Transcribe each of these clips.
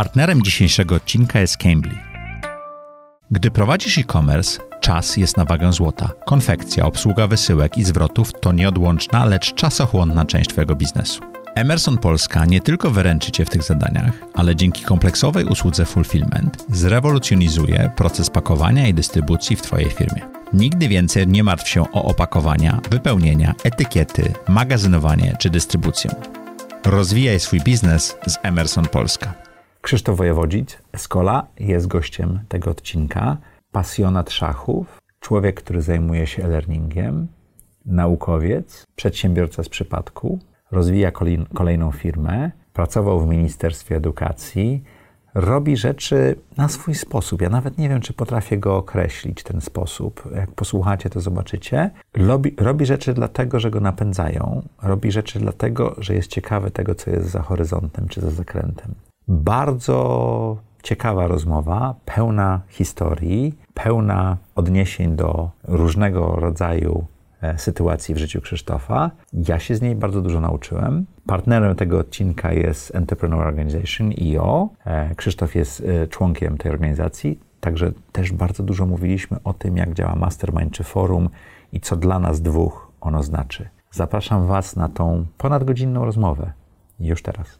Partnerem dzisiejszego odcinka jest Cambly. Gdy prowadzisz e-commerce, czas jest na wagę złota. Konfekcja, obsługa wysyłek i zwrotów to nieodłączna, lecz czasochłonna część Twojego biznesu. Emerson Polska nie tylko wyręczy Cię w tych zadaniach, ale dzięki kompleksowej usłudze Fulfillment zrewolucjonizuje proces pakowania i dystrybucji w Twojej firmie. Nigdy więcej nie martw się o opakowania, wypełnienia, etykiety, magazynowanie czy dystrybucję. Rozwijaj swój biznes z Emerson Polska. Krzysztof Wojewodzic, Escola, jest gościem tego odcinka. Pasjonat szachów, człowiek, który zajmuje się e-learningiem, naukowiec, przedsiębiorca z przypadku, rozwija kolejną firmę, pracował w Ministerstwie Edukacji, robi rzeczy na swój sposób. Ja nawet nie wiem, czy potrafię go określić, ten sposób. Jak posłuchacie, to zobaczycie. Robi, robi rzeczy dlatego, że go napędzają. Robi rzeczy dlatego, że jest ciekawy tego, co jest za horyzontem czy za zakrętem. Bardzo ciekawa rozmowa, pełna historii, pełna odniesień do różnego rodzaju e, sytuacji w życiu Krzysztofa. Ja się z niej bardzo dużo nauczyłem. Partnerem tego odcinka jest Entrepreneur Organization, EO. E, Krzysztof jest e, członkiem tej organizacji, także też bardzo dużo mówiliśmy o tym, jak działa Mastermind czy Forum i co dla nas dwóch ono znaczy. Zapraszam Was na tą ponadgodzinną rozmowę. Już teraz.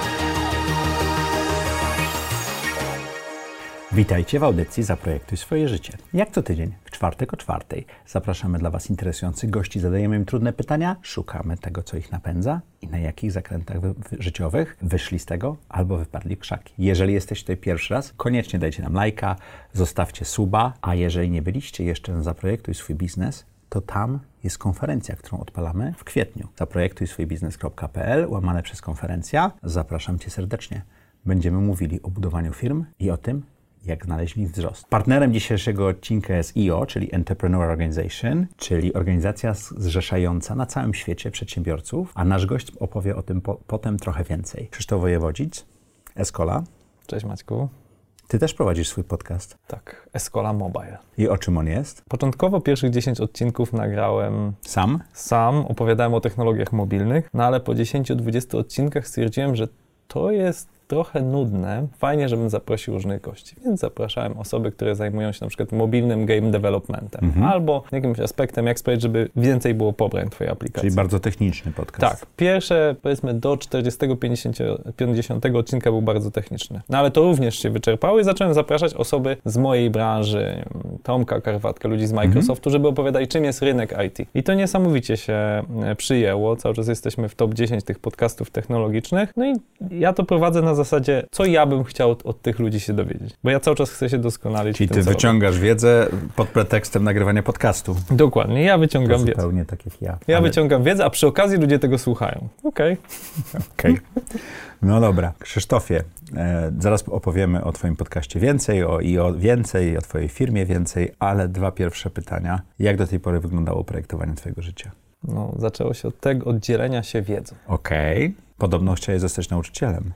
Witajcie w audycji Zaprojektuj swoje życie. Jak co tydzień, w czwartek o czwartej, zapraszamy dla Was interesujących gości, zadajemy im trudne pytania, szukamy tego, co ich napędza i na jakich zakrętach życiowych wyszli z tego albo wypadli krzaki. Jeżeli jesteście tutaj pierwszy raz, koniecznie dajcie nam lajka, zostawcie suba, a jeżeli nie byliście jeszcze na Zaprojektuj swój biznes, to tam jest konferencja, którą odpalamy w kwietniu. Zaprojektuj swój biznes.pl, łamane przez konferencja. Zapraszam Cię serdecznie. Będziemy mówili o budowaniu firm i o tym, jak znaleźć ich wzrost. Partnerem dzisiejszego odcinka jest EO, czyli Entrepreneur Organization, czyli organizacja zrzeszająca na całym świecie przedsiębiorców, a nasz gość opowie o tym po, potem trochę więcej. Krzysztof Wojewodzic, Escola. Cześć Maćku. Ty też prowadzisz swój podcast. Tak, Escola Mobile. I o czym on jest? Początkowo pierwszych 10 odcinków nagrałem sam. Sam, opowiadałem o technologiach mobilnych, no ale po 10-20 odcinkach stwierdziłem, że to jest trochę nudne. Fajnie, żebym zaprosił różnych gości, więc zapraszałem osoby, które zajmują się na przykład mobilnym game developmentem mhm. albo jakimś aspektem, jak sprawić, żeby więcej było pobrań Twojej aplikacji. Czyli bardzo techniczny podcast. Tak. Pierwsze, powiedzmy, do 40-50 odcinka był bardzo techniczny. No ale to również się wyczerpało i zacząłem zapraszać osoby z mojej branży, Tomka Karwatkę, ludzi z Microsoftu, mhm. żeby opowiadali, czym jest rynek IT. I to niesamowicie się e, przyjęło. Cały czas jesteśmy w top 10 tych podcastów technologicznych. No i ja to prowadzę na zasadzie, co ja bym chciał od, od tych ludzi się dowiedzieć. Bo ja cały czas chcę się doskonalić. Czyli ty wyciągasz wiedzdę pod pretekstem nagrywania podcastu. Dokładnie, ja wyciągam wiedzę. Zupełnie tak jak ja. Ja ale... wyciągam wiedzę, a przy okazji ludzie tego słuchają. Okej. Okay. Okej. Okay. No dobra. Krzysztofie, e, zaraz opowiemy o twoim podcaście więcej, o, i o więcej, o twojej firmie więcej, ale dwa pierwsze pytania. Jak do tej pory wyglądało projektowanie twojego życia? No, zaczęło się od tego oddzielenia się wiedzą. Okej. Okay. Podobno chciałeś zostać nauczycielem.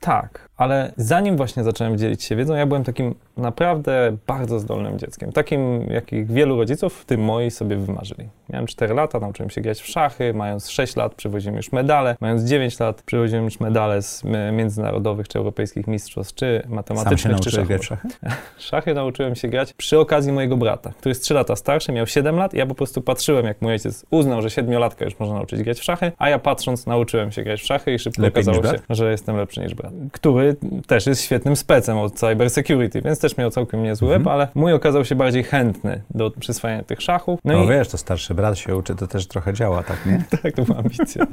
Tak, ale zanim właśnie zacząłem dzielić się wiedzą, ja byłem takim naprawdę bardzo zdolnym dzieckiem. Takim, jakich wielu rodziców, w tym moi, sobie wymarzyli. Miałem 4 lata, nauczyłem się grać w szachy, mając 6 lat przywoziłem już medale, mając 9 lat przywoziłem już medale z międzynarodowych czy europejskich mistrzostw, czy matematycznych, Sam się czy w szachy? Szachy nauczyłem się grać przy okazji mojego brata, który jest 3 lata starszy, miał 7 lat i ja po prostu patrzyłem, jak mój ojciec uznał, że 7-latka już można nauczyć grać w szachy, a ja patrząc nauczyłem się grać w szachy i szybko Lepiej okazało się, że jestem lepszy niż brat. Który też jest świetnym specem od cyber security, więc też miał całkiem niezły mhm. ale mój okazał się bardziej chętny do przyswajania tych szachów. No, no i... wiesz, to starszy brat się uczy, to też trochę działa, tak, nie? tak, to była ambicja.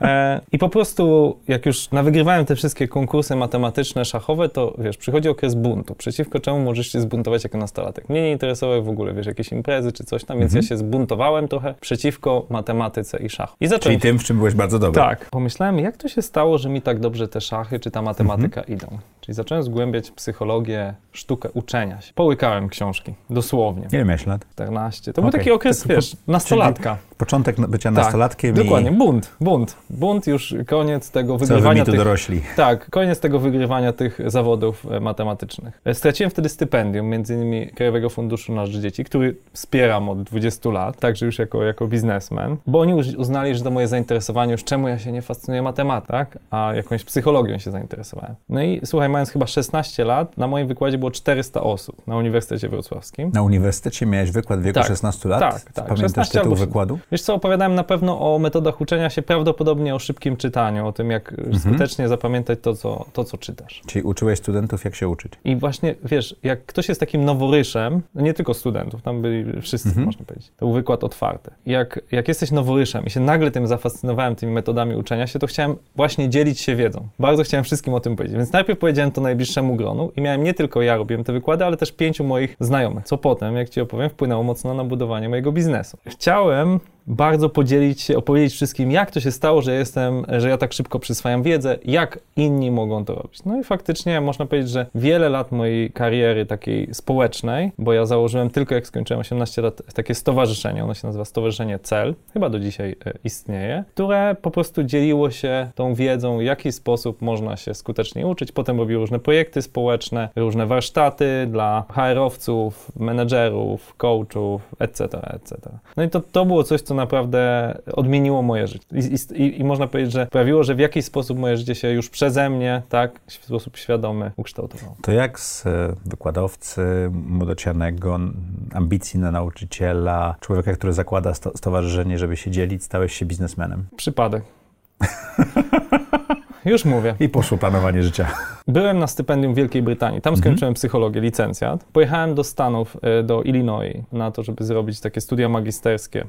e, I po prostu, jak już nawygrywałem te wszystkie konkursy matematyczne, szachowe, to wiesz, przychodzi okres buntu. Przeciwko czemu możesz się zbuntować jako nastolatek? Mnie nie interesowały w ogóle, wiesz, jakieś imprezy czy coś tam, więc mhm. ja się zbuntowałem trochę przeciwko matematyce i szachu. I zacząłem... Czyli tym, w czym byłeś bardzo dobry. Tak. Pomyślałem, jak to się stało, że mi tak dobrze te szachy czy ta matematyka mhm. idą. Czyli zacząłem zgłębiać psychologię, sztukę uczenia się. Połykałem książki, dosłownie. Ile miałeś lat? 14. To okay. był taki okres, to, wiesz, nastolatka. Początek bycia tak, nastolatkiem dokładnie, bunt, bunt. Bunt, już koniec tego wygrywania tych... dorośli. Tak, koniec tego wygrywania tych zawodów e, matematycznych. E, straciłem wtedy stypendium, między innymi Krajowego Funduszu na Rzecz Dzieci, który wspieram od 20 lat, także już jako, jako biznesmen, bo oni uznali, że to moje zainteresowanie, już czemu ja się nie fascynuję matematyką, tak? a jakąś psychologią się zainteresowałem. No i słuchaj, mając chyba 16 lat, na moim wykładzie było 400 osób na Uniwersytecie Wrocławskim. Na uniwersytecie miałeś wykład w wieku tak, 16 lat? Tak, tak. Pamiętasz tytuł wykładu? Wiesz co, opowiadałem na pewno o metodach uczenia się, prawdopodobnie o szybkim czytaniu, o tym, jak mhm. skutecznie zapamiętać to co, to, co czytasz. Czyli uczyłeś studentów, jak się uczyć. I właśnie, wiesz, jak ktoś jest takim noworyszem, no nie tylko studentów, tam byli wszyscy, mhm. można powiedzieć, to był wykład otwarty. Jak, jak jesteś noworyszem i się nagle tym zafascynowałem, tymi metodami uczenia się, to chciałem właśnie dzielić się wiedzą. Bardzo chciałem wszystkim o tym powiedzieć. Więc najpierw powiedziałem to najbliższemu gronu i miałem nie tylko ja robiłem te wykłady, ale też pięciu moich znajomych, co potem, jak ci opowiem, wpłynęło mocno na budowanie mojego biznesu. Chciałem bardzo podzielić się, opowiedzieć wszystkim, jak to się stało, że jestem, że ja tak szybko przyswajam wiedzę, jak inni mogą to robić. No i faktycznie można powiedzieć, że wiele lat mojej kariery takiej społecznej, bo ja założyłem tylko jak skończyłem 18 lat takie stowarzyszenie, ono się nazywa Stowarzyszenie CEL, chyba do dzisiaj e, istnieje, które po prostu dzieliło się tą wiedzą, w jaki sposób można się skutecznie uczyć. Potem robił różne projekty społeczne, różne warsztaty dla HR-owców, menedżerów, coachów, etc., etc. No i to, to było coś, co naprawdę odmieniło moje życie. I, i, I, można powiedzieć, że sprawiło, że w jakiś sposób moje życie się już przeze mnie, tak, w sposób świadomy ukształtowało. To jak z e, wykładowcy młodocianego, ambicji na nauczyciela, człowieka, który zakłada sto, stowarzyszenie, żeby się dzielić, stałeś się biznesmenem? Przypadek. Już mówię. I poszło planowanie życia. Byłem na stypendium w Wielkiej Brytanii. Tam mhm. skończyłem psychologię, licencjat. Pojechałem do Stanów, e, do Illinois, na to, żeby zrobić takie studia magisterskie.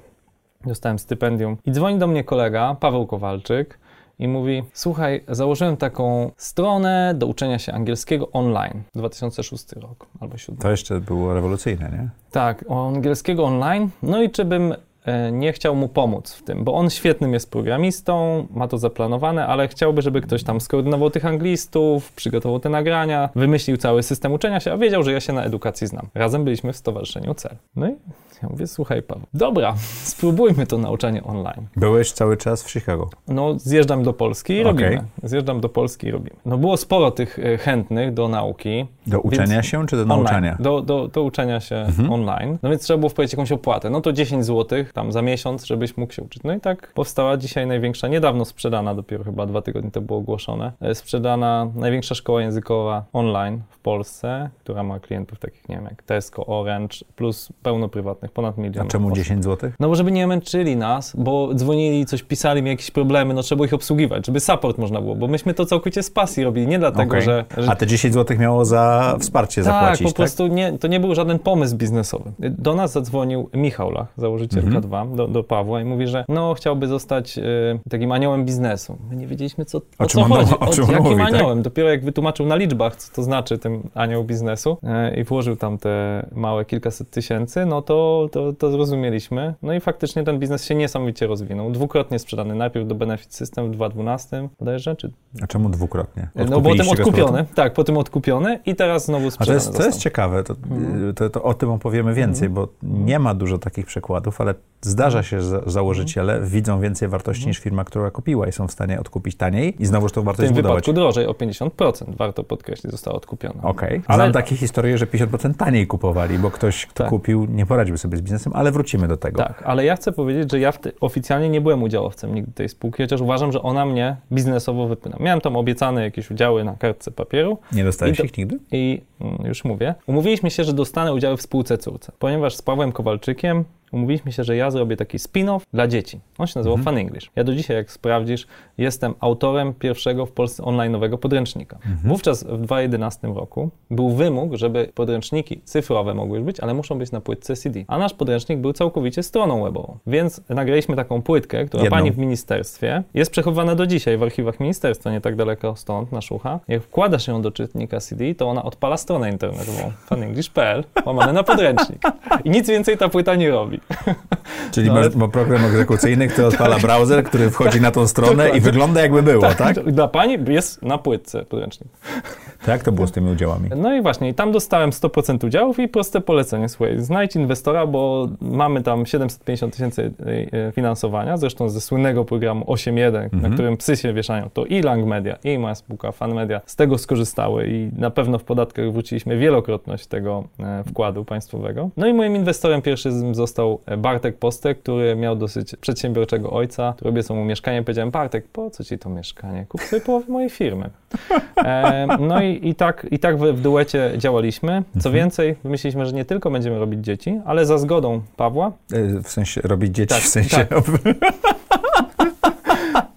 Dostałem stypendium. I dzwoni do mnie kolega, Paweł Kowalczyk, i mówi: Słuchaj, założyłem taką stronę do uczenia się angielskiego online. 2006 rok albo 2007. To jeszcze było rewolucyjne, nie? Tak, angielskiego online. No i czy bym E, nie chciał mu pomóc w tym, bo on świetnym jest programistą, ma to zaplanowane, ale chciałby, żeby ktoś tam skoordynował tych anglistów, przygotował te nagrania, wymyślił cały system uczenia się, a wiedział, że ja się na edukacji znam. Razem byliśmy w Stowarzyszeniu CEL. No i ja mówię, słuchaj Paweł, dobra, spróbujmy to nauczanie online. Byłeś cały czas w Chicago? No, zjeżdżam do Polski i okay. robimy. Zjeżdżam do Polski i robimy. No, było sporo tych e, chętnych do nauki. Do uczenia się, czy do nauczania? Do, do, do uczenia się mhm. online. No więc trzeba było wpłacić jakąś opłatę. No to 10 zł tam za miesiąc, żebyś mógł się uczyć. No i tak powstała dzisiaj największa, niedawno sprzedana, dopiero chyba dwa tygodnie to było ogłoszone, e, sprzedana największa szkoła językowa online w Polsce, która ma klientów takich, nie wiem, jak Tesco, Orange, plus pełno prywatnych, ponad milion. A czemu osób. 10 zł? No bo żeby nie męczyli nas, bo dzwonili, coś pisali mi jakieś problemy, no trzeba było ich obsługiwać, żeby support można było, bo myśmy to całkowicie z pasji robili, nie dlatego, okay. że, że... A te 10 zł miało za wsparcie tak, zapłacić, po tak? prostu nie, to nie był żaden pomysł biznesowy. Do nas zadzwonił Michał Lach, założyciel mhm. K2, do, do Pawła i mówi, że no chciałby zostać y, takim aniołem biznesu. My nie wiedzieliśmy, co, o, o co chodzi, o, o jakim mówi, tak? aniołem. Tak? Dopiero jak wytłumaczył na liczbach, co to znaczy tym anioł biznesu y, i włożył tam te małe kilkaset tysięcy, no to, to, to zrozumieliśmy. No i faktycznie ten biznes się niesamowicie rozwinął. Dwukrotnie sprzedany. Najpierw do Benefit System w 2012 bodajże, czy... A czemu dwukrotnie? No bo potem odkupiony. Tak, potem odkupiony i teraz znowu sprzedany. A to jest, to jest ciekawe, to, mhm. to, to, o tym opowiemy więcej, mhm. bo nie ma dużo takich przykładów, ale zdarza się, że założyciele mhm. widzą więcej wartości mhm. niż firma, która kupiła i są w stanie odkupić taniej i znowuż tą wartość zbudować. W tym wypadku drożej o 50%, warto podkreślić, została odkupiona. Okej, okay. ale... Znam takie historie, że 50% taniej kupowali, bo ktoś, kto tak. kupił, nie poradził sobie z biznesem, ale wrócimy do tego. Tak, ale ja chcę powiedzieć, że ja oficjalnie nie byłem udziałowcem nigdy tej spółki, chociaż uważam, że ona mnie biznesowo wypyna. Miałem tam obiecane jakieś udziały na kartce papieru. Nie dostałeś ich nigdy? I mm, już mówię. Umówiliśmy się, że dostanę udziały w spółce córce, ponieważ z Pawłem Kowalczykiem umówiliśmy się, że ja zrobię taki spin-off dla dzieci. On się nazywał mhm. Fun English. Ja do dzisiaj, jak sprawdzisz, jestem autorem pierwszego w Polsce online'owego podręcznika. Mhm. Wówczas w 2011 roku był wymóg, żeby podręczniki cyfrowe mogły być, ale muszą być na płytce CD. A nasz podręcznik był całkowicie stroną webową. Więc nagraliśmy taką płytkę, która Jedną. pani w ministerstwie jest przechowywana do dzisiaj w archiwach ministerstwa, nie tak daleko stąd, na Szucha. Jak wkładasz ją do czytnika CD, to ona odpala stronę internetową funenglish.pl, łamane na podręcznik. I nic więcej ta płyta nie robi. Czyli no, ma program egzekucyjny, który odpala tak. browser, który wchodzi na tą stronę i wygląda jakby było, tak? tak? Dla pani jest na płytce podręcznik. To jak to było z tymi udziałami? No i właśnie, i tam dostałem 100% udziałów i proste polecenie. Słuchaj, znajdź inwestora, bo mamy tam 750 tysięcy e, finansowania, zresztą ze słynnego programu 8.1, mhm. na którym psy się wieszają. To i Lang Media, i moja spółka Fan Media z tego skorzystały i na pewno w podatkach wróciliśmy wielokrotność tego e, wkładu państwowego. No i moim inwestorem pierwszym został Bartek Postek, który miał dosyć przedsiębiorczego ojca, który obiecał mu mieszkanie. Powiedziałem, Bartek, po co ci to mieszkanie? Kup sobie połowę mojej firmy. E, no i, i tak, i tak w, w duecie działaliśmy. Co mhm. więcej, wymyśliliśmy, że nie tylko będziemy robić dzieci, ale za zgodą Pawła. E, w sensie robić dzieci, tak, w sensie... Tak.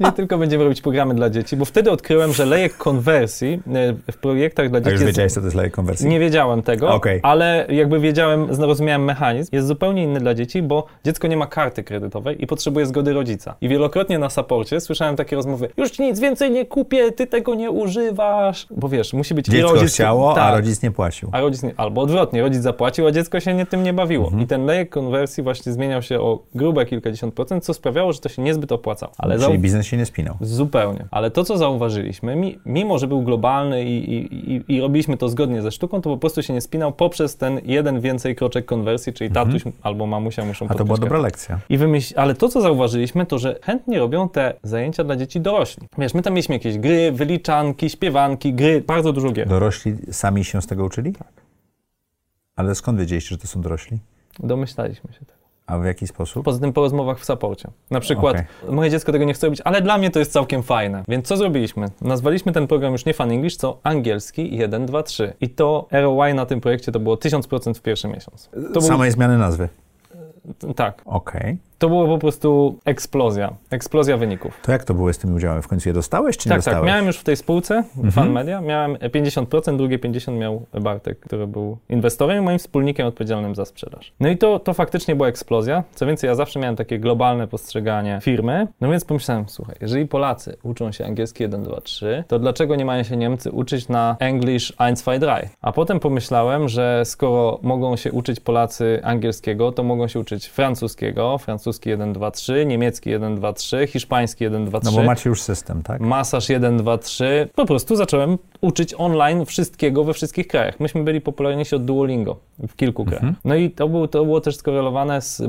nie tylko będziemy robić programy dla dzieci, bo wtedy odkryłem, że lejek konwersji e, w projektach dla dzieci. A już wiedziałeś, co to jest lejek konwersji? Nie wiedziałem tego, okay. ale jakby wiedziałem, zrozumiałem mechanizm. Jest zupełnie inny dla dzieci, bo dziecko nie ma karty kredytowej i potrzebuje zgody rodzica. I wielokrotnie na saporcie słyszałem takie rozmowy: Już nic więcej nie kupię, ty tego nie używasz. Bo wiesz, musi być dziecko rodzic. chciało, tak, a rodzic nie płacił. A rodzic nie, albo odwrotnie, rodzic zapłacił, a dziecko się nie, tym nie bawiło. Mhm. I ten lejek konwersji właśnie zmieniał się o grube kilkadziesiąt procent, co sprawiało, że to się niezbyt opłacało. Ale Czyli biznes się nie spinał. Zupełnie. Ale to, co zauważyliśmy, mimo że był globalny i, i, i, robiliśmy to zgodnie ze sztuką, to po prostu się nie spinał poprzez ten jeden więcej kroczek konwersji, czyli mhm. tatuś albo mamusia muszą A to była dobra lekcja. I wymyśl... Ale to, co zauważyliśmy, to, że chętnie robią te zajęcia dla dzieci dorośli. Wiesz, my tam mieliśmy jakieś gry, wyliczanki, śpiewanki, gry, bardzo dużo gier. Dorośli sami się z tego uczyli? Tak. Ale skąd wiedzieliście, że to są dorośli? Domyślaliśmy się tego. A w jaki sposób? Poza tym po rozmowach w saporcie. Na przykład, okay. moje dziecko tego nie chce robić, ale dla mnie to jest całkiem fajne. Więc co zrobiliśmy? Nazwaliśmy ten program już nie Fun English, co angielski 1, 2, 3. I to ROI na tym projekcie to było 1000% w pierwszy miesiąc. To Samej był... zmiany nazwy. Tak. Okej. Okay. To było po prostu eksplozja, eksplozja wyników. To jak to było z tymi udziałami? W końcu je dostałeś, czy nie tak, dostałeś? Tak, miałem już w tej spółce mhm. Fan Media, miałem 50%, drugie 50% miał Bartek, który był inwestorem i moim wspólnikiem odpowiedzialnym za sprzedaż. No i to, to faktycznie była eksplozja. Co więcej, ja zawsze miałem takie globalne postrzeganie firmy, no więc pomyślałem, słuchaj, jeżeli Polacy uczą się angielski 1, 2, 3, to dlaczego nie mają się Niemcy uczyć na English 1, 2, 3? A potem pomyślałem, że skoro mogą się uczyć Polacy angielskiego, to mogą się uczyć francuskiego, francuski 1, 2, 3, niemiecki 1, 2, 3, hiszpański 1, 2, 3. No bo macie już system, tak? Masaż 1, 2, 3. Po prostu zacząłem uczyć online wszystkiego we wszystkich krajach. Myśmy byli popularniejsi od Duolingo w kilku krajach. Mhm. No i to, był, to było też skorelowane z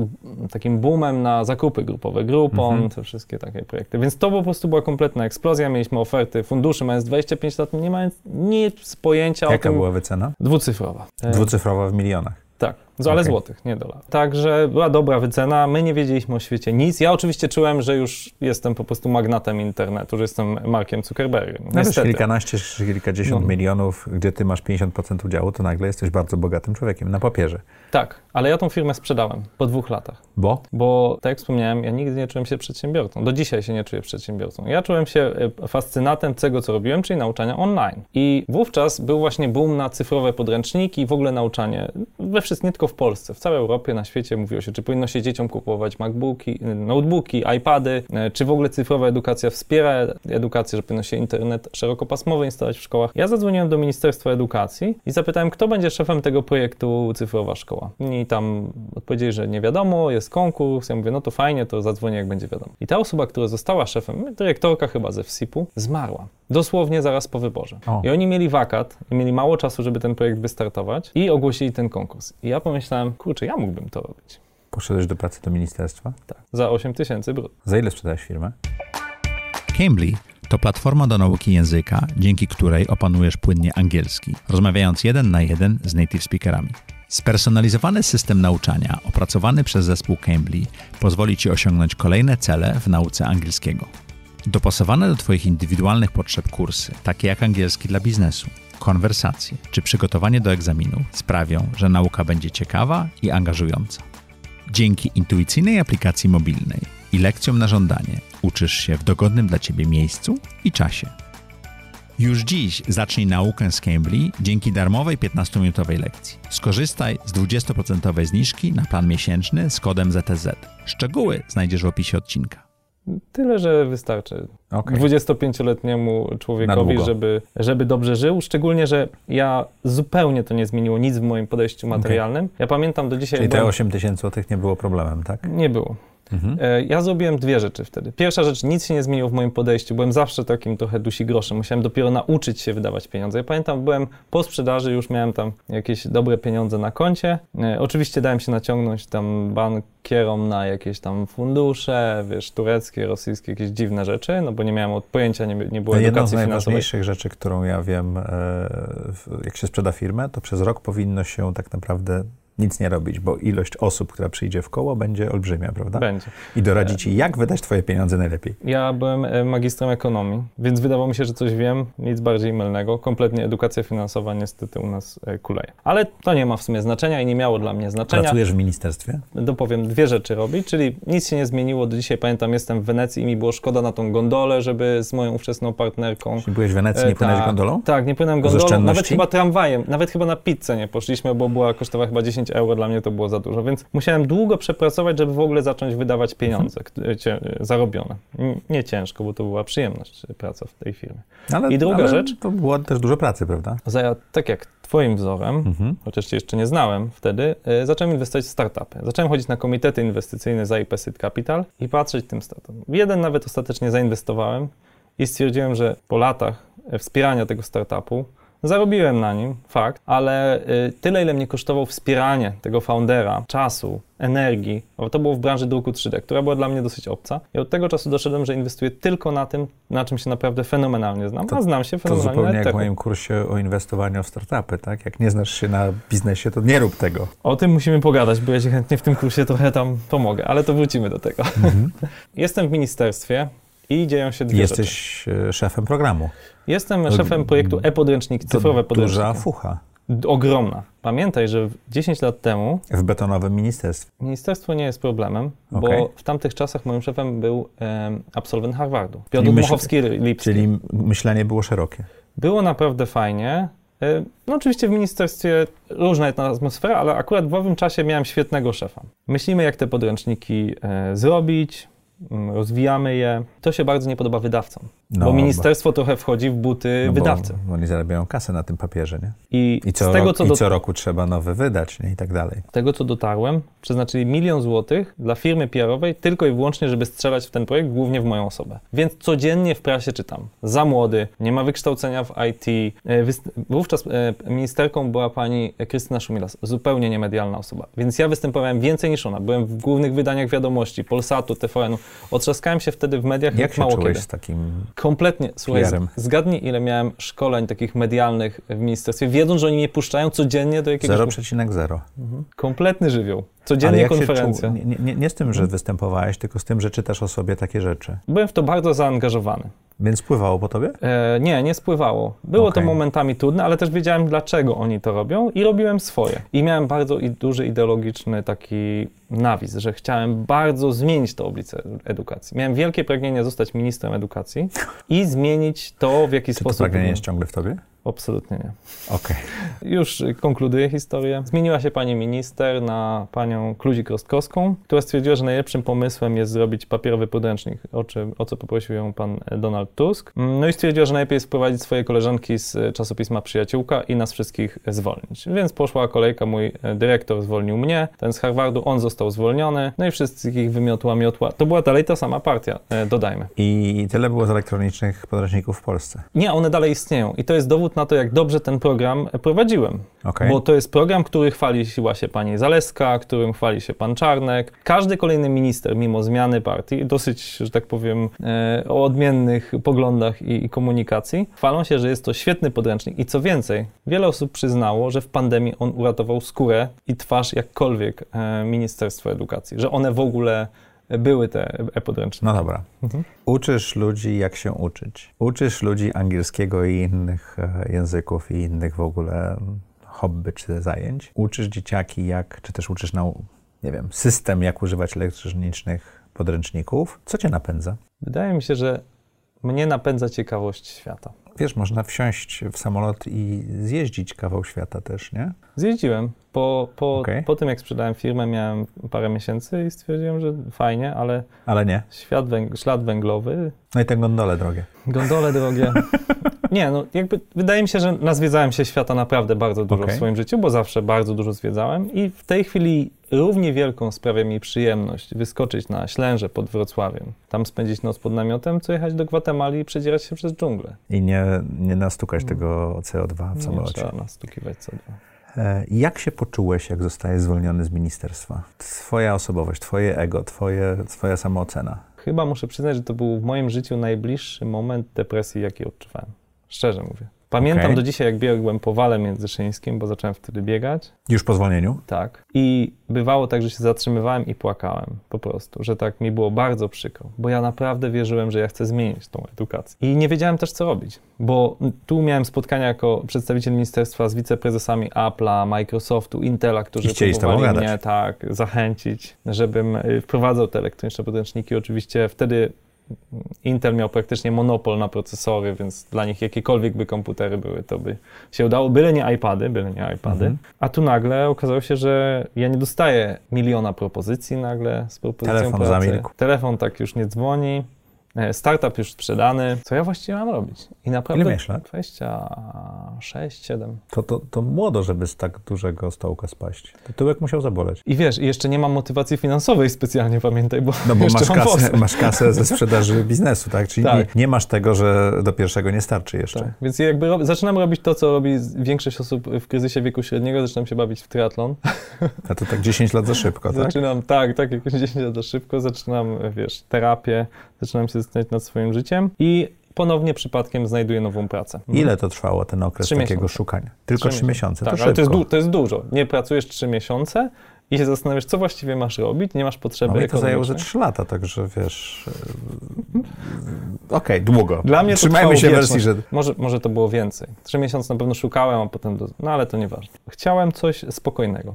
takim boomem na zakupy grupowe, Groupon, mhm. te wszystkie takie projekty. Więc to po prostu była kompletna eksplozja. Mieliśmy oferty funduszy, mając 25 lat, nie mając nic pojęcia Jaka o tym. Jaka była wycena? Dwucyfrowa. Dwucyfrowa w milionach. Tak, ale okay. złotych, nie dolarów. Także była dobra wycena, my nie wiedzieliśmy o świecie nic. Ja oczywiście czułem, że już jestem po prostu magnatem internetu, że jestem Markiem Zuckerbergiem. No kilkanaście, kilkadziesiąt no. milionów, gdzie ty masz 50% udziału, to nagle jesteś bardzo bogatym człowiekiem na papierze. Tak, ale ja tą firmę sprzedałem po dwóch latach. Bo? Bo, tak jak wspomniałem, ja nigdy nie czułem się przedsiębiorcą. Do dzisiaj się nie czuję przedsiębiorcą. Ja czułem się e, fascynatem tego, co robiłem, czyli nauczania online. I wówczas był właśnie boom na cyfrowe podręczniki i w ogóle nauczanie we wszystkim, nie tylko w Polsce, w całej Europie, na świecie mówiło się, czy powinno się dzieciom kupować MacBooki, notebooki, iPady, e, czy w ogóle cyfrowa edukacja wspiera edukację, że powinno się internet szerokopasmowy instalować w szkołach. Ja zadzwoniłem do Ministerstwa Edukacji i zapytałem, kto będzie szefem tego projektu Cyfrowa Szkoła. I tam odpowiedzieli, że nie wiadomo, jest konkurs. Ja mówię, no to fajnie, to zadzwonię, jak będzie wiadomo. I ta osoba, która została szefem, dyrektorka chyba ze FSIP-u, zmarła. Dosłownie zaraz po wyborze. O. I oni mieli wakat i mieli mało czasu, żeby ten projekt wystartować i ogłosili ten konkurs. I ja pomyślałem, kurczę, ja mógłbym to robić. Poszedłeś do pracy do ministerstwa? Tak, za 8 tysięcy brud. Za ile sprzedałeś firmę? Cambly to platforma do nauki języka, dzięki której opanujesz płynnie angielski, rozmawiając jeden na jeden z native speakerami. Spersonalizowany system nauczania opracowany przez zespół Cambly pozwoli Ci osiągnąć kolejne cele w nauce angielskiego. Dopasowane do Twoich indywidualnych potrzeb kursy, takie jak angielski dla biznesu, konwersacje czy przygotowanie do egzaminu, sprawią, że nauka będzie ciekawa i angażująca. Dzięki intuicyjnej aplikacji mobilnej i lekcjom na żądanie uczysz się w dogodnym dla Ciebie miejscu i czasie. Już dziś zacznij naukę z Cambly dzięki darmowej 15-minutowej lekcji. Skorzystaj z 20% zniżki na plan miesięczny z kodem ZTZ. Szczegóły znajdziesz w opisie odcinka. Tyle, że wystarczy okay. 25-letniemu człowiekowi, żeby, żeby dobrze żył. Szczególnie, że ja zupełnie to nie zmieniło nic w moim podejściu materialnym. Okay. Ja pamiętam do dzisiaj. Czyli te 8 tysięcy złotych nie było problemem, tak? Nie było. Mhm. E, ja zrobiłem dwie rzeczy wtedy. Pierwsza rzecz, nic się nie zmieniło w moim podejściu. Byłem zawsze takim trochę dusi groszem. Musiałem dopiero nauczyć się wydawać pieniądze. Ja pamiętam, byłem po sprzedaży, już miałem tam jakieś dobre pieniądze na koncie. E, oczywiście dałem się naciągnąć tam bankierom na jakieś tam fundusze, wiesz, tureckie, rosyjskie, jakieś dziwne rzeczy, no bo nie miałem od pojęcia, nie, nie było no edukacji Jedną z najważniejszych rzeczy, którą ja wiem, jak się sprzeda firmę, to przez rok powinno się tak naprawdę nic nie robić, bo ilość osób, która przyjdzie w koło, będzie olbrzymia, prawda? Będzie. I doradzi ci, jak wydać twoje pieniądze najlepiej. Ja byłem e, magistrem ekonomii, więc wydawało mi się, że coś wiem, nic bardziej mylnego. Kompletnie edukacja finansowa niestety u nas e, kuleje. Ale to nie ma w sumie znaczenia i nie miało dla mnie znaczenia. Pracujesz w ministerstwie? Dopowiem, dwie rzeczy robić, czyli nic się nie zmieniło. Do dzisiaj pamiętam, jestem w Wenecji i mi było szkoda na tą gondolę, żeby z moją ówczesną partnerką... Czyli byłeś w Wenecji, nie e, płynąłeś tak, gondolą? Tak, nie płynąłem gondolą, nawet chyba tramwajem, nawet chyba na pizzę nie poszliśmy, bo była kosztowała chyba 10 euro, dla mnie to było za dużo, więc musiałem długo przepracować, żeby w ogóle zacząć wydawać pieniądze mhm. zarobione. Nie ciężko, bo to była przyjemność praca w tej firmie. Ale, I druga rzecz... To było też dużo pracy, prawda? Za, tak jak twoim wzorem, mhm. chociaż cię jeszcze nie znałem wtedy, y, zacząłem inwestować w startupy. Zacząłem chodzić na komitety inwestycyjne za IP Seed Capital i patrzeć tym startupom. W jeden nawet ostatecznie zainwestowałem i stwierdziłem, że po latach wspierania tego startupu Zarobiłem na nim, fakt, ale y, tyle, ile mnie kosztowało wspieranie tego foundera, czasu, energii, bo to było w branży druku 3D, która była dla mnie dosyć obca. I od tego czasu doszedłem, że inwestuję tylko na tym, na czym się naprawdę fenomenalnie znam, to, a znam się fenomenalnie To zupełnie jak w moim kursie o inwestowaniu w startupy, tak? Jak nie znasz się na biznesie, to nie rób tego. O tym musimy pogadać, bo ja ci chętnie w tym kursie trochę tam pomogę, ale to wrócimy do tego. Mhm. Jestem w ministerstwie, i dzieją się dwie Jesteś rzeczy. E, szefem programu. Jestem szefem projektu e-podręczniki, cyfrowe podręczniki. Duża fucha. Ogromna. Pamiętaj, że 10 lat temu. W betonowym ministerstwie. Ministerstwo nie jest problemem, okay. bo w tamtych czasach moim szefem był um, absolwent Harvardu. Piotr Dmuchowski-Lipski. Czyli myślenie było szerokie. Było naprawdę fajnie. E, no oczywiście w ministerstwie różna jest atmosfera, ale akurat w owym czasie miałem świetnego szefa. Myślimy, jak te podręczniki e, zrobić, rozwijamy je. To się bardzo nie podoba wydawcom, no, bo ministerstwo bo, trochę wchodzi w buty no wydawcy. Bo oni zarabiają kasę na tym papierze, nie? I, I, co, tego, rok, co, i co roku trzeba nowy wydać, nie? I tak dalej. Z tego, co dotarłem, przeznaczyli milion złotych dla firmy PR-owej tylko i wyłącznie, żeby strzelać w ten projekt, głównie w moją osobę. Więc codziennie w prasie czytam, za młody, nie ma wykształcenia w IT. E, wówczas e, ministerką była pani Krystyna Szumilas, zupełnie niemedialna osoba. Więc ja występowałem więcej niż ona. Byłem w głównych wydaniach wiadomości, Polsatu, TVN-u. Otrzaskałem się wtedy w mediach jak mało się kiedy. z takim Kompletnie. Słuchaj, zgadnij ile miałem szkoleń takich medialnych w ministerstwie, wiedząc, że oni nie puszczają codziennie do jakiegoś... 0,0. Mhm. Kompletny żywioł. Codziennie konferencja. Nie, nie, nie, z tym, że występowałeś, tylko z tym, że czytasz o sobie takie rzeczy. Byłem w to bardzo zaangażowany. Więc spływało po tobie? E, nie, nie spływało. Było okay. to momentami trudne, ale też wiedziałem, dlaczego oni to robią i robiłem swoje. I miałem bardzo duży ideologiczny taki nawis, że chciałem bardzo zmienić to oblicze edukacji. Miałem wielkie pragnienie zostać ministrem edukacji i zmienić to, w jaki Czy sposób... to pragnienie jest ciągle w tobie? Absolutnie nie. Okej. Okay. Już konkluduję historię. Zmieniła się pani minister na panią Kludzik-Rostkowską, która stwierdziła, że najlepszym pomysłem jest zrobić papierowy podręcznik, o, czym, o co poprosił ją pan Donald Tusk. No i stwierdziła, że najlepiej jest wprowadzić swoje koleżanki z czasopisma Przyjaciółka i nas wszystkich zwolnić. Więc poszła kolejka, mój dyrektor zwolnił mnie, ten z Harvardu, on został zwolniony, no i wszystkich wymiotła miotła. To była dalej ta sama partia, e, dodajmy. I tyle było z elektronicznych podręczników w Polsce? Nie, one dalej istnieją i to jest dowód na to, jak dobrze ten program prowadziłem. Okay. Bo to jest program, który chwaliła się pani Zaleska, którym chwali się pan Czarnek. Każdy kolejny minister, mimo zmiany partii, dosyć, że tak powiem, e, o odmiennych poglądach i, i komunikacji, chwalą się, że jest to świetny podręcznik. I co więcej, wiele osób przyznało, że w pandemii on uratował skórę i twarz jakkolwiek e, Ministerstwa Edukacji, że one w ogóle były te e-podręczniki. No dobra. Mhm. Uczysz ludzi, jak się uczyć. Uczysz ludzi angielskiego i innych e, języków i innych w ogóle hobby czy zajęć. Uczysz dzieciaki, jak, czy też uczysz na, nie wiem, system, jak używać elektronicznych podręczników. Co cię napędza? Wydaje mi się, że mnie napędza ciekawość świata. Wiesz, można wsiąść w samolot i zjeździć kawał świata też, nie? Zjeździłem. Po, po, okay. po tym, jak sprzedałem firmę, miałem parę miesięcy i stwierdziłem, że fajnie, ale... Ale nie. Świat węg ślad węglowy... No i te gondole drogie. Gondole drogie. Nie, no jakby wydaje mi się, że nazwiedzałem się świata naprawdę bardzo dużo Okej. w swoim życiu, bo zawsze bardzo dużo zwiedzałem i w tej chwili równie wielką sprawia mi przyjemność wyskoczyć na Ślęże pod Wrocławiem, tam spędzić noc pod namiotem, co jechać do Gwatemali i przedzierać się przez dżunglę. I nie, nie nastukać tego CO2 w Nie samolocie. trzeba nastukiwać co dwa. E, Jak się poczułeś, jak zostajesz zwolniony z ministerstwa? Twoja osobowość, twoje ego, twoje, twoja samoocena. Chyba muszę przyznać, że to był w moim życiu najbliższy moment depresji, jaki odczuwałem. Szczerze mówię. Pamiętam Okej. do dzisiaj, jak biegłem po wale międzyszyńskim, bo zacząłem wtedy biegać. Już po zwolnieniu? Tak. I bywało tak, że się zatrzymywałem i płakałem po prostu, że tak mi było bardzo przykro, bo ja naprawdę wierzyłem, że ja chcę zmienić tą edukację. I nie wiedziałem też, co robić, bo tu miałem spotkania jako przedstawiciel ministerstwa z wiceprezesami Apple'a, Microsoftu, Intela, którzy I próbowali mnie tak zachęcić, żebym y, wprowadzał te elektroniczne podręczniki. Oczywiście wtedy Intel miał praktycznie monopol na procesory, więc dla nich jakiekolwiek by komputery były, to by się udało, byle nie iPady, byle nie iPady. Mhm. A tu nagle okazało się, że ja nie dostaję miliona propozycji nagle z propozycją Telefon pracy. zamilkł. Telefon tak już nie dzwoni. E, Startup już sprzedany. Co ja właściwie mam robić? I naprawdę Ile miałeś lat? 26, 7. To, to, to młodo, żeby z tak dużego stołka spaść. To tyłek musiał zaboleć. I wiesz, i jeszcze nie mam motywacji finansowej specjalnie, pamiętaj, bo, No bo masz kasę, masz kasę ze sprzedaży biznesu, tak? Czyli Tak. Nie, nie masz tego, że do pierwszego nie starczy jeszcze. Tak. Więc jakby rob, zaczynam robić to, co robi większość osób w kryzysie wieku średniego, zaczynam się bawić w triatlon. A to tak 10 lat za szybko, tak? Zaczynam, tak, tak, jakoś 10 lat za szybko, zaczynam, wiesz, terapię, zaczynam się zastanawiać nad swoim życiem i ponownie przypadkiem znajduję nową pracę. Ile to trwało, ten okres Trzy takiego miesiące. szukania? Tylko trzy miesiące, Tak, to ale to jest, to jest dużo. Nie pracujesz 3 miesiące i się zastanawiasz, co właściwie masz robić, nie masz potrzeby No mi to zajęło ze. 3 lata, także wiesz... e, Okej, długo. Dla mnie Trzymajmy się wersji, że... Może, może to było więcej. Trzy miesiące na pewno szukałem, a potem... Do... No ale to nieważne. Chciałem coś spokojnego.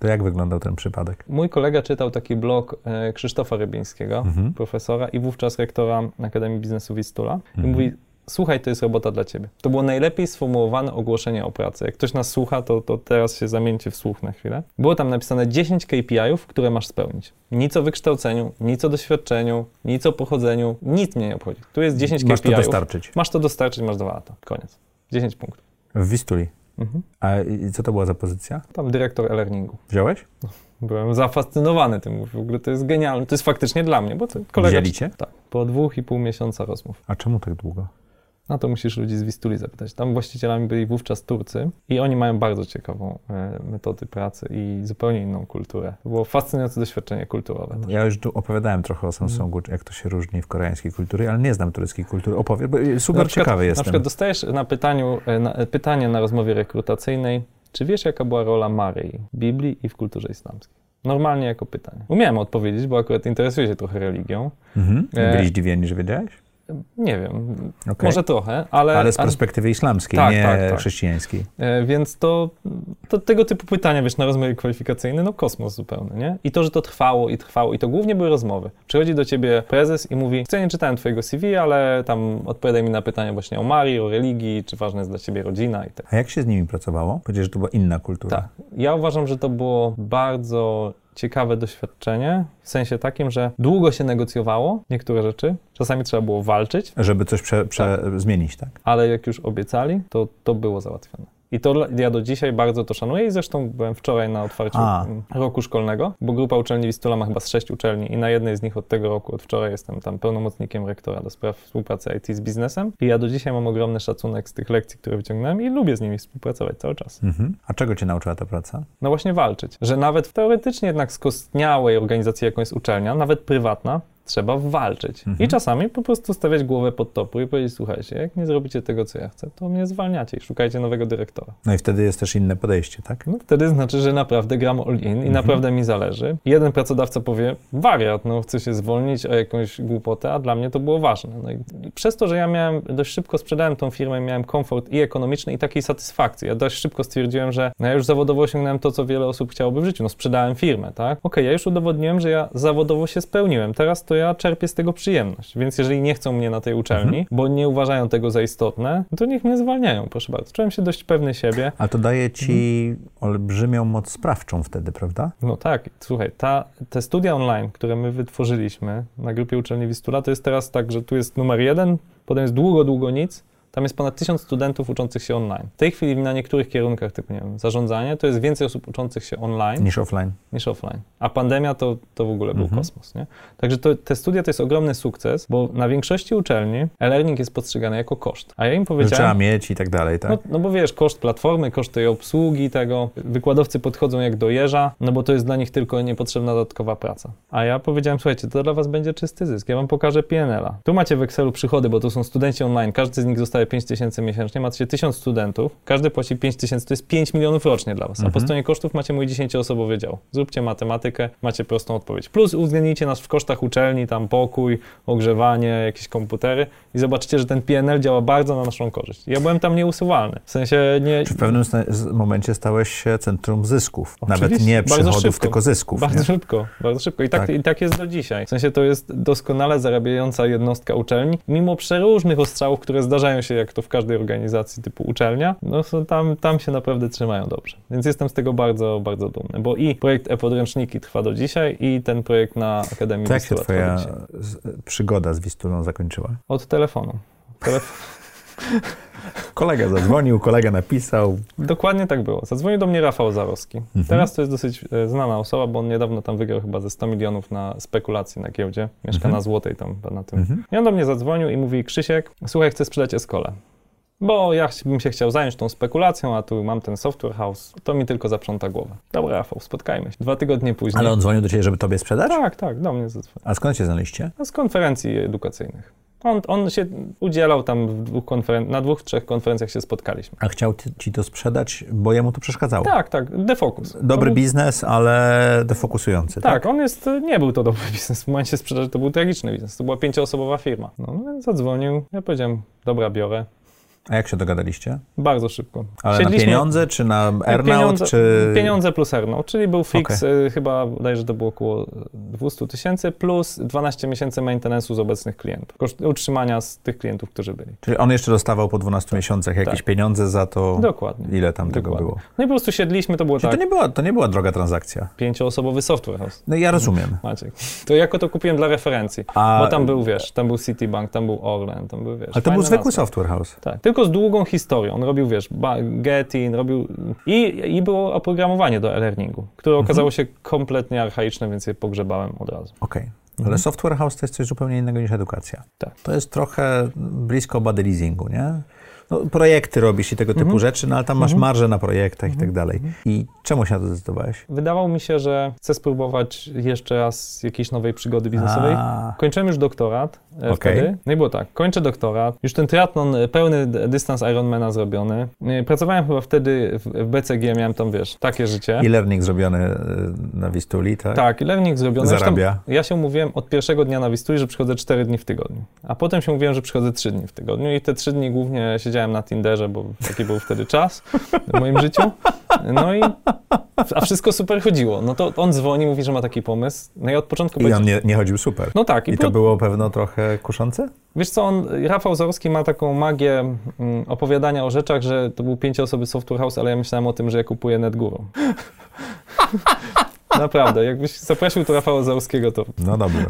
To jak wyglądał ten przypadek? Mój kolega czytał taki blog e, Krzysztofa Rybińskiego, Mhm. profesora i wówczas rektora Akademii Biznesu Wistula. I Mhm. mówi, słuchaj, to jest robota dla ciebie. To było najlepiej sformułowane ogłoszenie o pracy. Jak ktoś nas słucha, to, to teraz się zamieńcie w słuch na chwilę. Było tam napisane 10 KPI-ów, które masz spełnić. Nic o wykształceniu, nic o doświadczeniu, nic o pochodzeniu, nic mnie nie obchodzi. Tu jest 10 Masz to KPI-ów. dostarczyć. Masz to dostarczyć, masz dwa lata. Koniec. 10 punktów. W Wistuli. Mhm. A co to była za pozycja? Tam dyrektor e-learningu. Wziąłeś? Byłem zafascynowany tym. Mówię, W ogóle to jest genialne. To jest faktycznie dla mnie, bo to kolega... Wzięli cię? Tak. Po dwóch i pół miesiąca rozmów. A czemu tak długo? No to musisz ludzi z Wistuli zapytać. Tam właścicielami byli wówczas Turcy i oni mają bardzo ciekawą e, metody pracy i zupełnie inną kulturę. To było fascynujące doświadczenie kulturowe. Ja już tu opowiadałem trochę o Samsungu, jak to się różni w koreańskiej kulturze, ale nie znam tureckiej kultury. Opowie, bo super Na przykład- ciekawy Na jestem. przykład dostajesz na, pytaniu, e, na e, pytanie na rozmowie rekrutacyjnej, czy wiesz, jaka była rola Maryi w Biblii i w kulturze islamskiej? Normalnie jako pytanie. Umiałem odpowiedzieć, bo akurat interesuję się trochę religią. Mhm. Byli zdziwieni, że wiedziałeś? Nie wiem, Okej. może trochę, ale... Ale z perspektywy islamskiej, Tak, nie tak, tak. chrześcijańskiej. E, Więc to, to tego typu pytania, wiesz, na rozmowie kwalifikacyjny, no kosmos zupełny, nie? I to, że to trwało i trwało, i to głównie były rozmowy. Przychodzi do ciebie prezes i mówi, co ja nie czytałem twojego CV, ale tam odpowiadaj mi na pytania właśnie o Marii, o religii, czy ważna jest dla ciebie rodzina i tak. A jak się z nimi pracowało? Powiedziałeś, że to była inna kultura. Tak. Ja uważam, że to było bardzo ciekawe doświadczenie, w sensie takim, że długo się negocjowało niektóre rzeczy, czasami trzeba było walczyć, Żeby coś prze, prze, zmienić, tak? ale jak już obiecali, to to było załatwione. I to ja do dzisiaj bardzo to szanuję i zresztą byłem wczoraj na otwarciu A. roku szkolnego, bo grupa uczelni Wistula ma chyba z sześć uczelni i na jednej z nich od tego roku, od wczoraj jestem tam pełnomocnikiem rektora do spraw współpracy IT z biznesem i ja do dzisiaj mam ogromny szacunek z tych lekcji, które wyciągnąłem i lubię z nimi współpracować cały czas. Mhm. A czego cię nauczyła ta praca? No właśnie walczyć, że nawet w teoretycznie jednak skostniałej organizacji, jaką jest uczelnia, nawet prywatna, trzeba walczyć. Mhm. I czasami po prostu stawiać głowę pod topór i powiedzieć, słuchajcie, jak nie zrobicie tego, co ja chcę, to mnie zwalniacie i szukajcie nowego dyrektora. No i wtedy jest też inne podejście, tak? No wtedy znaczy, że naprawdę gram all in i Mhm. naprawdę mi zależy. Jeden pracodawca powie, wariat, no chce się zwolnić o jakąś głupotę, a dla mnie to było ważne. No i przez to, że ja miałem, dość szybko sprzedałem tą firmę, miałem komfort i ekonomiczny i takiej satysfakcji. Ja dość szybko stwierdziłem, że no ja już zawodowo osiągnąłem to, co wiele osób chciałoby w życiu. No sprzedałem firmę, tak? Okej, ja już udowodniłem, że ja zawodowo się spełniłem. Teraz to ja czerpię z tego przyjemność. Więc jeżeli nie chcą mnie na tej uczelni, Mhm. bo nie uważają tego za istotne, to niech mnie zwalniają, proszę bardzo. Czułem się dość pewny siebie. A to daje ci Mhm. olbrzymią moc sprawczą wtedy, prawda? No tak, słuchaj, ta, te studia online, które my wytworzyliśmy na grupie uczelni Wistula, to jest teraz tak, że tu jest numer jeden, potem jest długo, długo nic, Tam jest ponad tysiąc studentów uczących się online. W tej chwili na niektórych kierunkach, typu nie wiem, zarządzanie, to jest więcej osób uczących się online Niż offline. niż offline. A pandemia to, to w ogóle był Mhm. kosmos, nie? Także to, te studia to jest ogromny sukces, bo na większości uczelni e-learning jest postrzegany jako koszt. A ja im Że trzeba powiedziałem... mieć i tak dalej, tak? No, no bo wiesz, koszt platformy, koszt tej obsługi tego. Wykładowcy podchodzą jak do jeża, no bo to jest dla nich tylko niepotrzebna dodatkowa praca. A ja powiedziałem, słuchajcie, to dla was będzie czysty zysk. Ja wam pokażę PNL-a. Tu macie w Excelu przychody, bo to są studenci online. Każdy z nich dostaje 5 tysięcy miesięcznie. Macie 1000 studentów. Każdy płaci 5 tysięcy. To jest 5 milionów rocznie dla was. A po Mhm. stronie kosztów macie mój 10-osobowy dział. Zróbcie matematykę, macie prostą odpowiedź. Plus uwzględnijcie nas w kosztach uczelni, tam pokój, ogrzewanie, jakieś komputery i zobaczycie, że ten PNL działa bardzo na naszą korzyść. Ja byłem tam nieusuwalny. W sensie nie... Czy w pewnym momencie stałeś się centrum zysków? Nawet Oczywiście, nie bardzo przychodów, tylko zysków. Bardzo nie? szybko, bardzo szybko. I tak, Tak. I tak jest do dzisiaj. W sensie to jest doskonale zarabiająca jednostka uczelni, mimo przeróżnych ostrzałów, które zdarzają się, jak to w każdej organizacji typu uczelnia, no tam, tam się naprawdę trzymają dobrze. Więc jestem z tego bardzo, bardzo dumny, bo i projekt e-podręczniki trwa do dzisiaj i ten projekt na Akademii się Wistula trwa do dzisiaj. przygoda z Wistulą zakończyła? Od telefonu. Telef- Kolega zadzwonił, kolega napisał. Dokładnie tak było. Zadzwonił do mnie Rafał Zarowski. Mhm. Teraz to jest dosyć e, znana osoba, bo on niedawno tam wygrał chyba ze 100 milionów na spekulacji na giełdzie. Mieszka Mhm. na Złotej tam na tym. Mhm. I on do mnie zadzwonił i mówi, Krzysiek, słuchaj, chcę sprzedać Eskolę. Bo ja bym się chciał zająć tą spekulacją, a tu mam ten software house, to mi tylko zaprząta głowę. Dobra, Rafał, spotkajmy się. Dwa tygodnie później. Ale on dzwonił do ciebie, żeby tobie sprzedać? Tak, tak, do mnie zadzwonił. A skąd się znaliście? No, z konferencji edukacyjnych. On, on się udzielał tam w dwóch na dwóch, trzech konferencjach się spotkaliśmy. A chciał ci to sprzedać, bo jemu to przeszkadzało. Tak, tak, defocus. Dobry był- biznes, ale defokusujący. Tak. Tak, on jest, nie był to dobry biznes. W momencie sprzedaży to był tragiczny biznes. To była pięcioosobowa firma. No, no więc zadzwonił, ja powiedziałem, dobra, biorę. A jak się dogadaliście? Bardzo szybko. Ale na pieniądze, czy na earnout, pieniądze, czy... pieniądze plus earnout, czyli był fix, y, chyba bodajże to było około 200 tysięcy plus 12 miesięcy maintenance'u z obecnych klientów. Koszt utrzymania z tych klientów, którzy byli. Czyli on jeszcze dostawał po 12 miesiącach jakieś Tak. pieniądze za to, Dokładnie. ile tam tego Dokładnie. było. No i po prostu siedliśmy, to było Czyli tak, to, nie była, to nie była droga transakcja. pięcioosobowy software house. No ja rozumiem. Maciek. To jako to kupiłem dla referencji. A, Bo tam był, wiesz, tam był Citibank, tam był Orlen, tam był, wiesz, ale to był zwykły nazwy. software house. Tak, tylko z długą historią. On robił, wiesz, Getin, robił... I, I było oprogramowanie do e-learningu, które Mhm. okazało się kompletnie archaiczne, więc je pogrzebałem od razu. Okej. Mhm. Ale software house to jest coś zupełnie innego niż edukacja. Tak. To jest trochę blisko body leasingu, nie? No, projekty robisz i tego typu Mhm. rzeczy, no ale tam masz Mhm. marżę na projektach i tak Mhm. dalej. I czemu się na to zdecydowałeś? Wydawało mi się, że chcę spróbować jeszcze raz jakiejś nowej przygody biznesowej. A, Kończyłem już doktorat e, Okej. wtedy. No i było tak, kończę doktorat, już ten triatlon, e, pełny dystans Ironmana zrobiony. E, Pracowałem chyba wtedy w, BCG, miałem tam, wiesz, takie życie. e-learning zrobiony y, na Wistuli, tak? Tak, i learning zrobiony. Zresztą Zarabia. Ja się umówiłem od pierwszego dnia na Wistuli, że przychodzę 4 dni w tygodniu. A potem się umówiłem, że przychodzę 3 dni w tygodniu i te 3 dni głównie siedziałem na Tinderze, bo taki był wtedy czas w moim życiu. No i a wszystko super chodziło. No to on dzwoni, mówi, że ma taki pomysł. No i od początku I on nie, nie chodził super. No tak. I I, to po- było pewno trochę kuszące? Wiesz co, on, Rafał Zorowski ma taką magię mm, opowiadania o rzeczach, że to był pięcioosoby software house, ale ja myślałem o tym, że ja kupuję NetGuru. Naprawdę, jakbyś zaprosił tu Rafała Zorowskiego, to No dobrze.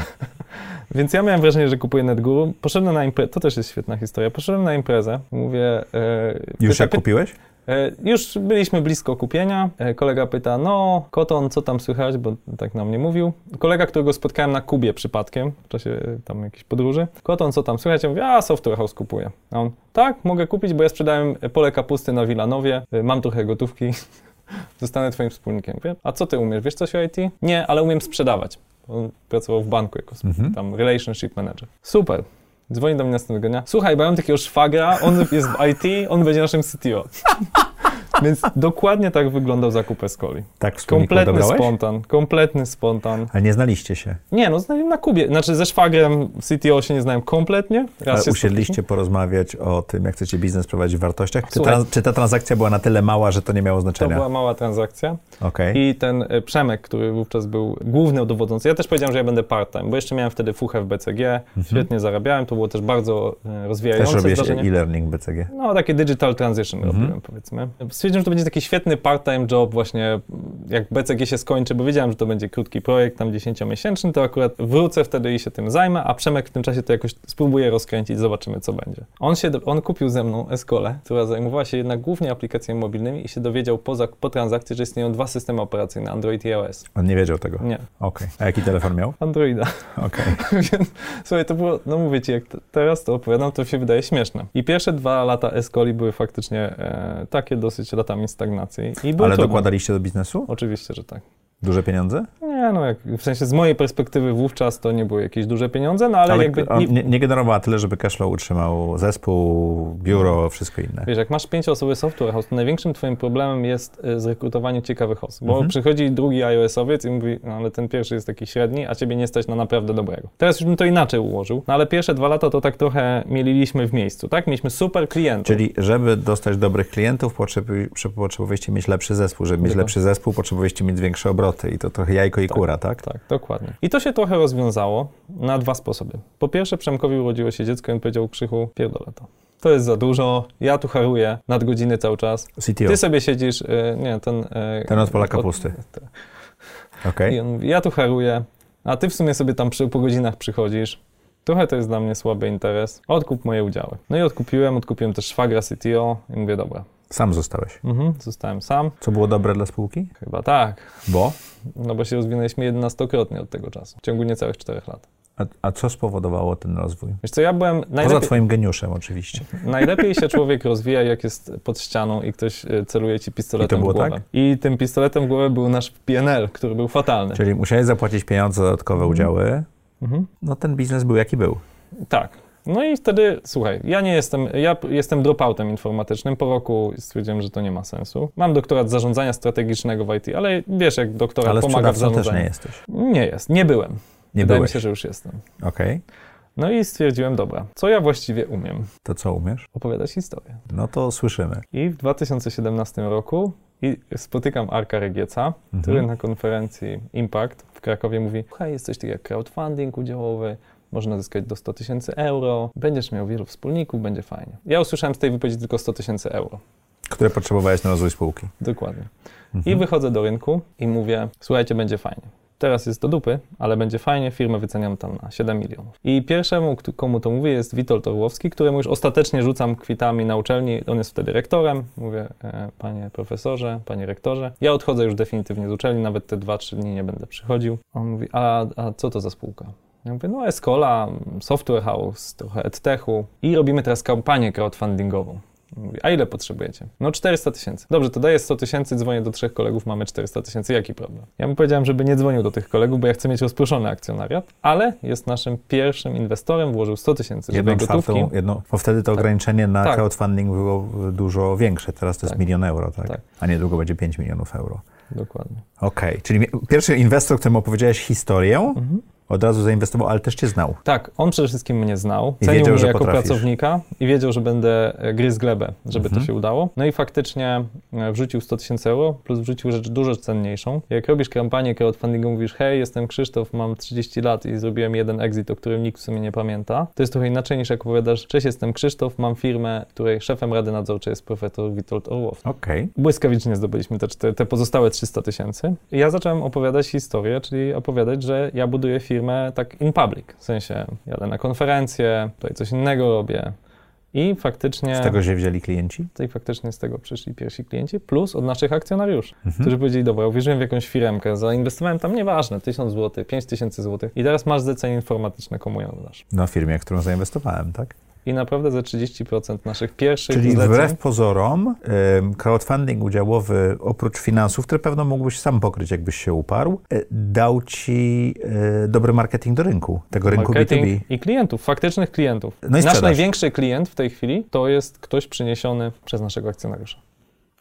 Więc ja miałem wrażenie, że kupuję NetGuru. Poszedłem na imprezę, to też jest świetna historia. Poszedłem na imprezę, mówię... E, Już pyta- jak kupiłeś? e, już byliśmy blisko kupienia. E, kolega pyta, no Koton, co tam słychać, bo tak nam nie mówił. Kolega, którego spotkałem na Kubie przypadkiem, w czasie tam jakiejś podróży. Koton, co tam słychać? Ja mówię, a Software House kupuję. A on, tak, mogę kupić, bo ja sprzedałem pole kapusty na Wilanowie, mam trochę gotówki. Zostanę twoim wspólnikiem. Mówię, a co ty umiesz? Wiesz coś o IT? Nie, ale umiem sprzedawać. On pracował w banku jako Mhm. tam relationship manager. Super. Dzwoni do mnie następnego dnia. Słuchaj, bo ja mam takiego szwagra, on jest w IT, on będzie naszym CTO. Więc dokładnie tak wyglądał zakup Escoli. Tak Kompletny spontan, kompletny spontan. Ale nie znaliście się. Nie, no znałem na Kubie. Znaczy ze szwagrem CTO się nie znałem kompletnie. Raz Ale usiedliście porozmawiać o tym, jak chcecie biznes prowadzić w wartościach? Czy, Słuchaj. czy ta transakcja była na tyle mała, że to nie miało To znaczenia? była mała transakcja. Okej. I ten e, Przemek, który wówczas był główny dowodzący, ja też powiedziałem, że ja będę part-time, bo jeszcze miałem wtedy fuchę w BCG, świetnie zarabiałem, to było też bardzo e, Też rozwijające robisz zdarzenie. e-learning BCG. No, takie digital transition Mhm. robiłem, powiedzmy. Stwierdziłem, że to będzie taki świetny part-time job właśnie, jak BCG się skończy, bo wiedziałem, że to będzie krótki projekt, tam 10-miesięczny, to akurat wrócę wtedy i się tym zajmę, a Przemek w tym czasie to jakoś spróbuje rozkręcić, zobaczymy, co będzie. On się, on kupił ze mną Eskolę, która zajmowała się jednak głównie aplikacjami mobilnymi i się dowiedział poza, po transakcji, że istnieją dwa systemy operacyjne, Android i iOS. On nie wiedział tego? Nie. Okej. A jaki telefon miał? Androida. Okej. Więc słuchaj, to było, no mówię ci, jak teraz to opowiadam, to się wydaje śmieszne. I pierwsze dwa lata Escoli były faktycznie e, takie dosyć latami stagnacji. I Ale dokładaliście do biznesu? Oczywiście, że tak. Duże pieniądze? Nie, no jak, w sensie z mojej perspektywy wówczas to nie były jakieś duże pieniądze, no ale, Ale jakby... Nie, nie, generowała tyle, żeby Cashflow utrzymał zespół, biuro, wszystko inne. Wiesz, jak masz pięcioosobowy software house, to największym twoim problemem jest e, zrekrutowanie ciekawych osób, bo Mhm. przychodzi drugi iOS-owiec i mówi, no ale ten pierwszy jest taki średni, a ciebie nie stać na naprawdę dobrego. Teraz już bym to inaczej ułożył, no ale pierwsze dwa lata to tak trochę mieliliśmy w miejscu, tak? Mieliśmy super klientów. Czyli, żeby dostać dobrych klientów, potrzebowaliście mieć lepszy zespół. Żeby mieć lepszy zespół, potrzebowaliście mieć większe obroty. I to trochę jajko i kura, tak? Tak, dokładnie. I to się trochę rozwiązało na dwa sposoby. Po pierwsze, Przemkowi urodziło się dziecko i on powiedział, Krzychu, pierdolę to. To jest za dużo, ja tu haruję nadgodziny cały czas. CTO. Ty sobie siedzisz, y, nie, ten... y, Ten od pola kapusty. On mówi, ja tu haruję, a ty w sumie sobie tam przy, po godzinach przychodzisz. Trochę to jest dla mnie słaby interes. Odkup moje udziały. No i odkupiłem, odkupiłem też szwagra CTO i mówię, dobra, Sam zostałeś. mhm, zostałem sam. Co było dobre dla spółki? Chyba tak, Bo? no bo się rozwinęliśmy jedenastokrotnie od tego czasu, w ciągu niecałych czterech lat. A, a co spowodowało ten rozwój? Wiesz co, ja byłem Poza najlepiej... twoim geniuszem oczywiście. Najlepiej się człowiek rozwija, jak jest pod ścianą i ktoś e, celuje ci pistoletem I to było w głowę. tak? I tym pistoletem w głowę był nasz PNL, który był fatalny. Czyli musiałeś zapłacić pieniądze za dodatkowe udziały. Mhm. No ten biznes był jaki był. Tak. No i wtedy, słuchaj, ja nie jestem, ja jestem dropoutem informatycznym. Po roku stwierdziłem, że to nie ma sensu. Mam doktorat zarządzania strategicznego w IT, ale wiesz, jak doktorat Ale pomaga w sprzedawcą też zarządzaniu. nie jesteś. nie jest, nie byłem. Nie Wydaje byłeś. mi się, że już jestem. Okej. No i stwierdziłem, dobra, co ja właściwie umiem? To co umiesz? Opowiadać historię. No to słyszymy. I w 2017 roku i spotykam Arka Regieca, Mhm. który na konferencji Impact w Krakowie mówi, hej, jest coś takiego jak crowdfunding udziałowy, można zyskać do 100 tysięcy euro, będziesz miał wielu wspólników, będzie fajnie. Ja usłyszałem z tej wypowiedzi tylko 100 tysięcy euro. Które potrzebowałeś na rozwój spółki. Dokładnie. I Mhm. wychodzę do rynku i mówię, słuchajcie, będzie fajnie. Teraz jest do dupy, ale będzie fajnie, firmę wyceniam tam na 7 milionów. I pierwszemu, komu to mówię, jest Witold Orłowski, któremu już ostatecznie rzucam kwitami na uczelni. On jest wtedy rektorem. Mówię, e, panie profesorze, panie rektorze, ja odchodzę już definitywnie z uczelni, nawet te 2-3 dni nie będę przychodził. On mówi, a, a co to za spółka? Ja mówię, no Escola, Software House, trochę EdTechu i robimy teraz kampanię crowdfundingową. Mówi, a ile potrzebujecie? No 400 tysięcy. Dobrze, to daję 100 tysięcy, dzwonię do trzech kolegów, mamy 400 tysięcy, jaki problem? Ja mu powiedziałem, żeby nie dzwonił do tych kolegów, bo ja chcę mieć rozproszony akcjonariat, ale jest naszym pierwszym inwestorem, włożył 100 tysięcy, żeby Jedną gotówki. czwartą, jedno, bo wtedy to ograniczenie na Tak. crowdfunding było dużo większe. Teraz to jest Tak. milion euro, tak? Tak. A niedługo będzie 5 milionów euro. Dokładnie. Okej, czyli mi- pierwszy inwestor, któremu opowiedziałeś historię, Mhm. Od razu zainwestował, ale też cię znał. Tak, on przede wszystkim mnie znał, I cenił wiedział, mnie jako potrafisz. pracownika i wiedział, że będę e, gryzł glebę, żeby Mhm. to się udało. No i faktycznie e, wrzucił 100 tysięcy euro, plus wrzucił rzecz dużo cenniejszą. Jak robisz kampanię crowdfundingu, mówisz, hej, jestem Krzysztof, mam 30 lat i zrobiłem jeden exit, o którym nikt w sumie nie pamięta. To jest trochę inaczej niż jak opowiadasz, cześć, jestem Krzysztof, mam firmę, której szefem rady nadzorczej jest profesor Witold Orłowski. Okej. Błyskawicznie zdobyliśmy te, te pozostałe 300 tysięcy. I ja zacząłem opowiadać historię, czyli opowiadać, że ja buduję firmę tak in public. W sensie jadę na konferencje, tutaj coś innego robię. I faktycznie, Z tego się wzięli klienci? i faktycznie z tego przyszli pierwsi klienci, plus od naszych akcjonariuszy, Mhm. którzy powiedzieli, dobra, uwierzyłem w jakąś firmkę, zainwestowałem tam, nieważne, 1000 zł, 5000 zł i teraz masz zlecenie informatyczne, komu ją dasz. Na firmie, którą zainwestowałem, tak? I naprawdę ze 30% naszych pierwszych Czyli zleceń... wbrew pozorom crowdfunding udziałowy, oprócz finansów, które pewno mógłbyś sam pokryć, jakbyś się uparł, e, dał ci e, dobry marketing do rynku, tego rynku marketing B2B. i klientów, faktycznych klientów. No Nasz największy klient w tej chwili to jest ktoś przyniesiony przez naszego akcjonariusza.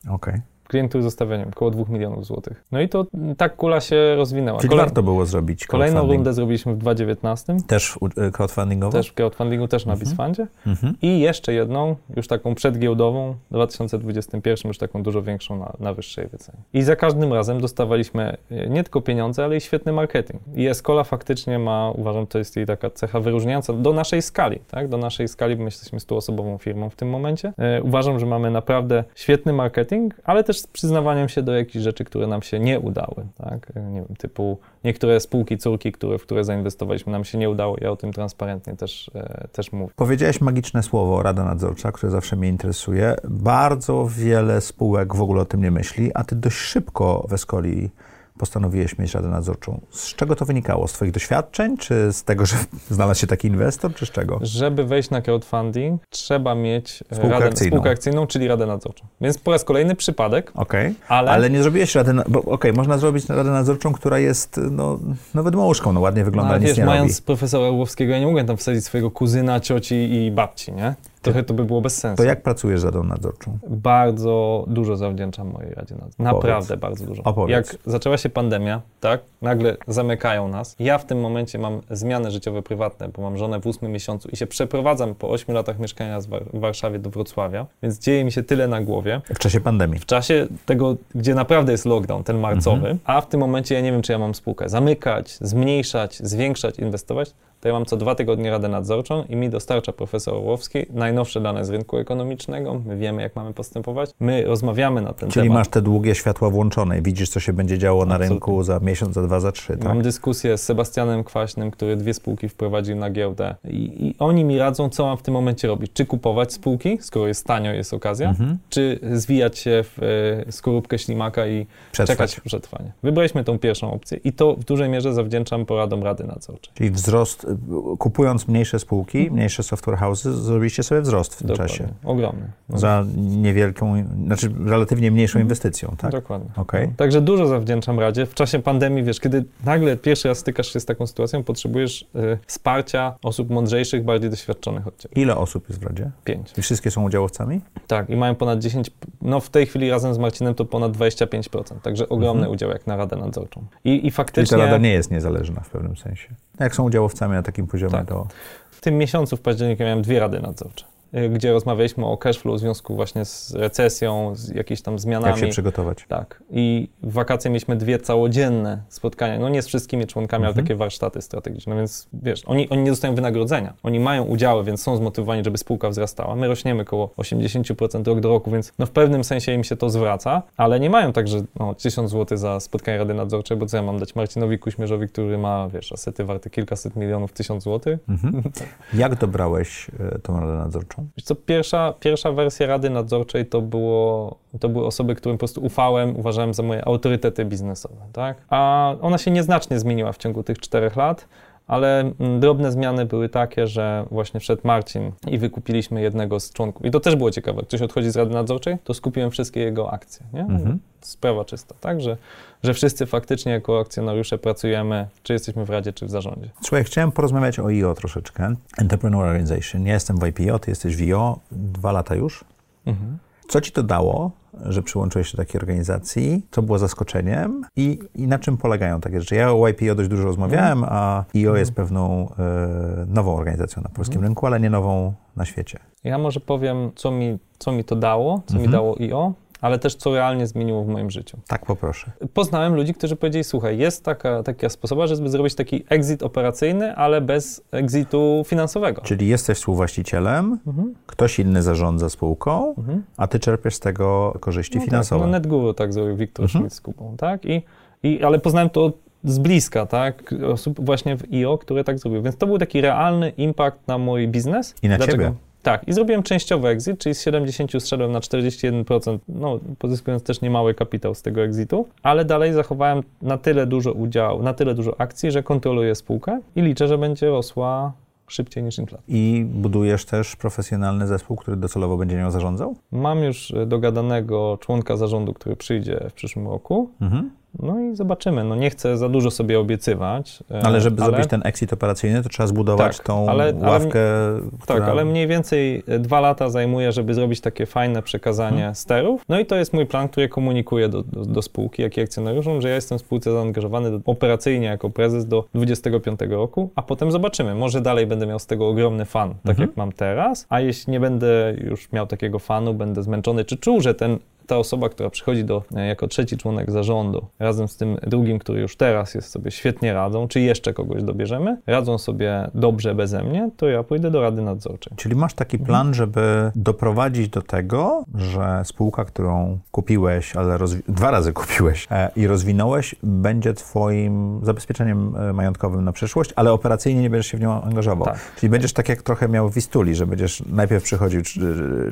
Okej. Klient, który zostawia, nie wiem, około 2 milionów złotych. No i to tak kula się rozwinęła. Czyli Kolej- warto było zrobić Kolejną rundę zrobiliśmy w 2019, Też y, crowdfundingową? też w crowdfundingu, też na Bizfundzie. Mhm. I jeszcze jedną, już taką przedgiełdową, w 2021, już taką dużo większą na, na wyższej wycenie. I za każdym razem dostawaliśmy e, nie tylko pieniądze, ale i świetny marketing. I Escola faktycznie ma, uważam, to jest jej taka cecha wyróżniająca do naszej skali, tak? Do naszej skali, bo my jesteśmy stuosobową firmą w tym momencie. E, uważam, że mamy naprawdę świetny marketing, ale też z przyznawaniem się do jakichś rzeczy, które nam się nie udały, tak? Nie wiem, typu niektóre spółki, córki, które, w które zainwestowaliśmy, nam się nie udało. Ja o tym transparentnie też, e, też mówię. Powiedziałeś magiczne słowo, Rada Nadzorcza, które zawsze mnie interesuje. Bardzo wiele spółek w ogóle o tym nie myśli, a ty dość szybko w Escoli postanowiłeś mieć Radę Nadzorczą. Z czego to wynikało? Z twoich doświadczeń, czy z tego, że znalazł się taki inwestor, czy z czego? Żeby wejść na crowdfunding, trzeba mieć e, Spółkę radę, akcyjną. spółkę akcyjną, czyli radę nadzorczą. Więc po raz kolejny przypadek, Okej, ale, ale nie zrobiłeś Rady, bo okej, można zrobić Radę Nadzorczą, która jest, no, no wydmuszką, no ładnie wygląda, no, ale nic wiesz, nie mając robi. profesora Orłowskiego, ja nie mogłem tam wsadzić swojego kuzyna, cioci i babci, nie? Trochę to by było bez sensu. To jak pracujesz z Radą Nadzorczą? Bardzo dużo zawdzięczam mojej Radzie Nadzorczej. Naprawdę bardzo dużo. Opowiedz. Jak zaczęła się pandemia, tak, nagle zamykają nas. Ja w tym momencie mam zmiany życiowe prywatne, bo mam żonę w ósmym miesiącu i się przeprowadzam po ośmiu latach mieszkania z War- w Warszawie do Wrocławia, więc dzieje mi się tyle na głowie. W czasie pandemii. w czasie tego, gdzie naprawdę jest lockdown, ten marcowy, Mhm. a w tym momencie ja nie wiem, czy ja mam spółkę zamykać, zmniejszać, zwiększać, inwestować, to ja mam co dwa tygodnie radę nadzorczą i mi dostarcza profesor Orłowski najnowsze dane z rynku ekonomicznego. My wiemy, jak mamy postępować. My rozmawiamy na ten Czyli temat. masz te długie światła włączone i widzisz, co się będzie działo na Absolutnie. rynku za miesiąc, za dwa, za trzy, tak? Mam dyskusję z Sebastianem Kwaśnym, który dwie spółki wprowadził na giełdę I, i oni mi radzą, co mam w tym momencie robić. Czy kupować spółki, skoro jest tanio, jest okazja, Mhm. czy zwijać się w e, skorupkę ślimaka i Przetrwać. czekać przetrwanie. Wybraliśmy tą pierwszą opcję i to w dużej mierze zawdzięczam poradom Rady Nadzorczej. Czyli wzrost, y, kupując mniejsze spółki, mniejsze software houses, zrobiliście sobie wzrost w tym Dokładnie. czasie. Ogromny. No, Za niewielką, znaczy relatywnie mniejszą inwestycją, tak? Dokładnie. Okej. No, także dużo zawdzięczam Radzie. W czasie pandemii, wiesz, kiedy nagle pierwszy raz stykasz się z taką sytuacją, potrzebujesz y, wsparcia osób mądrzejszych, bardziej doświadczonych od ciebie. Ile osób jest w Radzie? Pięć. I wszystkie są udziałowcami? Tak, i mają ponad 10, no w tej chwili razem z Marcinem to ponad 25%, także ogromny Mhm. udział jak na Radę Nadzorczą. I, i Czyli faktycznie... ta Rada nie jest niezależna w pewnym sensie. Jak są udziałowcami na takim poziomie, Tak. to W tym miesiącu, w październiku, miałem dwie rady nadzorcze, gdzie rozmawialiśmy o cashflow w związku właśnie z recesją, z jakimiś tam zmianami. jak się przygotować? Tak. I w wakacje mieliśmy dwie całodzienne spotkania, no nie z wszystkimi członkami, ale Mhm. takie warsztaty strategiczne, więc wiesz, oni, oni nie dostają wynagrodzenia. Oni mają udziały, więc są zmotywowani, żeby spółka wzrastała. My rośniemy około 80% rok do roku, więc no w pewnym sensie im się to zwraca, ale nie mają tak, że no 1000 zł za spotkanie Rady Nadzorczej, bo co ja mam dać Marcinowi Kuśmierzowi, który ma, wiesz, asety warte kilkaset milionów, tysiąc złotych? Mhm. Jak dobrałeś e, tą Radę Nadzorczą? Wiesz co, pierwsza, pierwsza wersja Rady Nadzorczej to, było, to były osoby, którym po prostu ufałem, uważałem za moje autorytety biznesowe, tak? A ona się nieznacznie zmieniła w ciągu tych czterech lat, ale mm, drobne zmiany były takie, że właśnie wszedł Marcin i wykupiliśmy jednego z członków. I to też było ciekawe. Ktoś odchodzi z Rady Nadzorczej, to skupiłem wszystkie jego akcje, nie? Mhm. Sprawa czysta, tak? Że, że wszyscy faktycznie jako akcjonariusze pracujemy, czy jesteśmy w Radzie, czy w zarządzie. Słuchaj, chciałem porozmawiać o IO troszeczkę. Entrepreneur Organization. Ja jestem w IPO, ty jesteś w IO, dwa lata już. Mhm. Co ci to dało, że przyłączyłeś się do takiej organizacji? Co było zaskoczeniem? I, I na czym polegają takie rzeczy? Ja o YPO dość dużo rozmawiałem, a IO jest pewną e, nową organizacją na polskim rynku, ale nie nową na świecie. Ja może powiem, co mi, co mi to dało, co mi Mhm. dało IO, ale też co realnie zmieniło w moim życiu. Tak poproszę. Poznałem ludzi, którzy powiedzieli, słuchaj, jest taka, taka sposoba, żeby zrobić taki exit operacyjny, ale bez exitu finansowego. Czyli jesteś współwłaścicielem, Mhm. ktoś inny zarządza spółką, Mhm. a ty czerpiesz z tego korzyści No finansowe. Tak, no NetGuru tak zrobił Wiktor Mhm. Schmidt z Kubą, tak? I, i, ale poznałem to z bliska, tak? Osób właśnie w IO, które tak zrobiły. Więc to był taki realny impact na mój biznes. I na ciebie. Tak, i zrobiłem częściowy exit, czyli z 70 zszedłem na 41%, no pozyskując też niemały kapitał z tego exitu, ale dalej zachowałem na tyle dużo udziału, na tyle dużo akcji, że kontroluję spółkę i liczę, że będzie rosła szybciej niż inflacja. I budujesz też profesjonalny zespół, który docelowo będzie nią zarządzał? Mam już e, dogadanego członka zarządu, który przyjdzie w przyszłym roku. Mhm. No i zobaczymy. No nie chcę za dużo sobie obiecywać. E, ale żeby ale... zrobić ten exit operacyjny, to trzeba zbudować tak, tą ale, ławkę. Ale, która... Tak, ale mniej więcej dwa lata zajmuje, żeby zrobić takie fajne przekazanie hmm. sterów. No i to jest mój plan, który komunikuję do, do, do spółki, jak i akcjonariuszom, że ja jestem w spółce zaangażowany do, operacyjnie jako prezes do 25 roku, a potem zobaczymy. Może dalej będę miał z tego ogromny fan, tak hmm. jak mam teraz, a jeśli nie będę już miał takiego fanu, będę zmęczony, czy czuł, że ten ta osoba, która przychodzi do, e, jako trzeci członek zarządu, razem z tym drugim, który już teraz jest sobie świetnie radzą, czy jeszcze kogoś dobierzemy, radzą sobie dobrze beze mnie, to ja pójdę do Rady Nadzorczej. Czyli masz taki mhm. plan, żeby doprowadzić do tego, że spółka, którą kupiłeś, ale dwa razy kupiłeś e, i rozwinąłeś, będzie twoim zabezpieczeniem e, majątkowym na przyszłość, ale operacyjnie nie będziesz się w nią angażował. Tak. Czyli będziesz tak jak trochę miał w Wistuli, że będziesz najpierw przychodził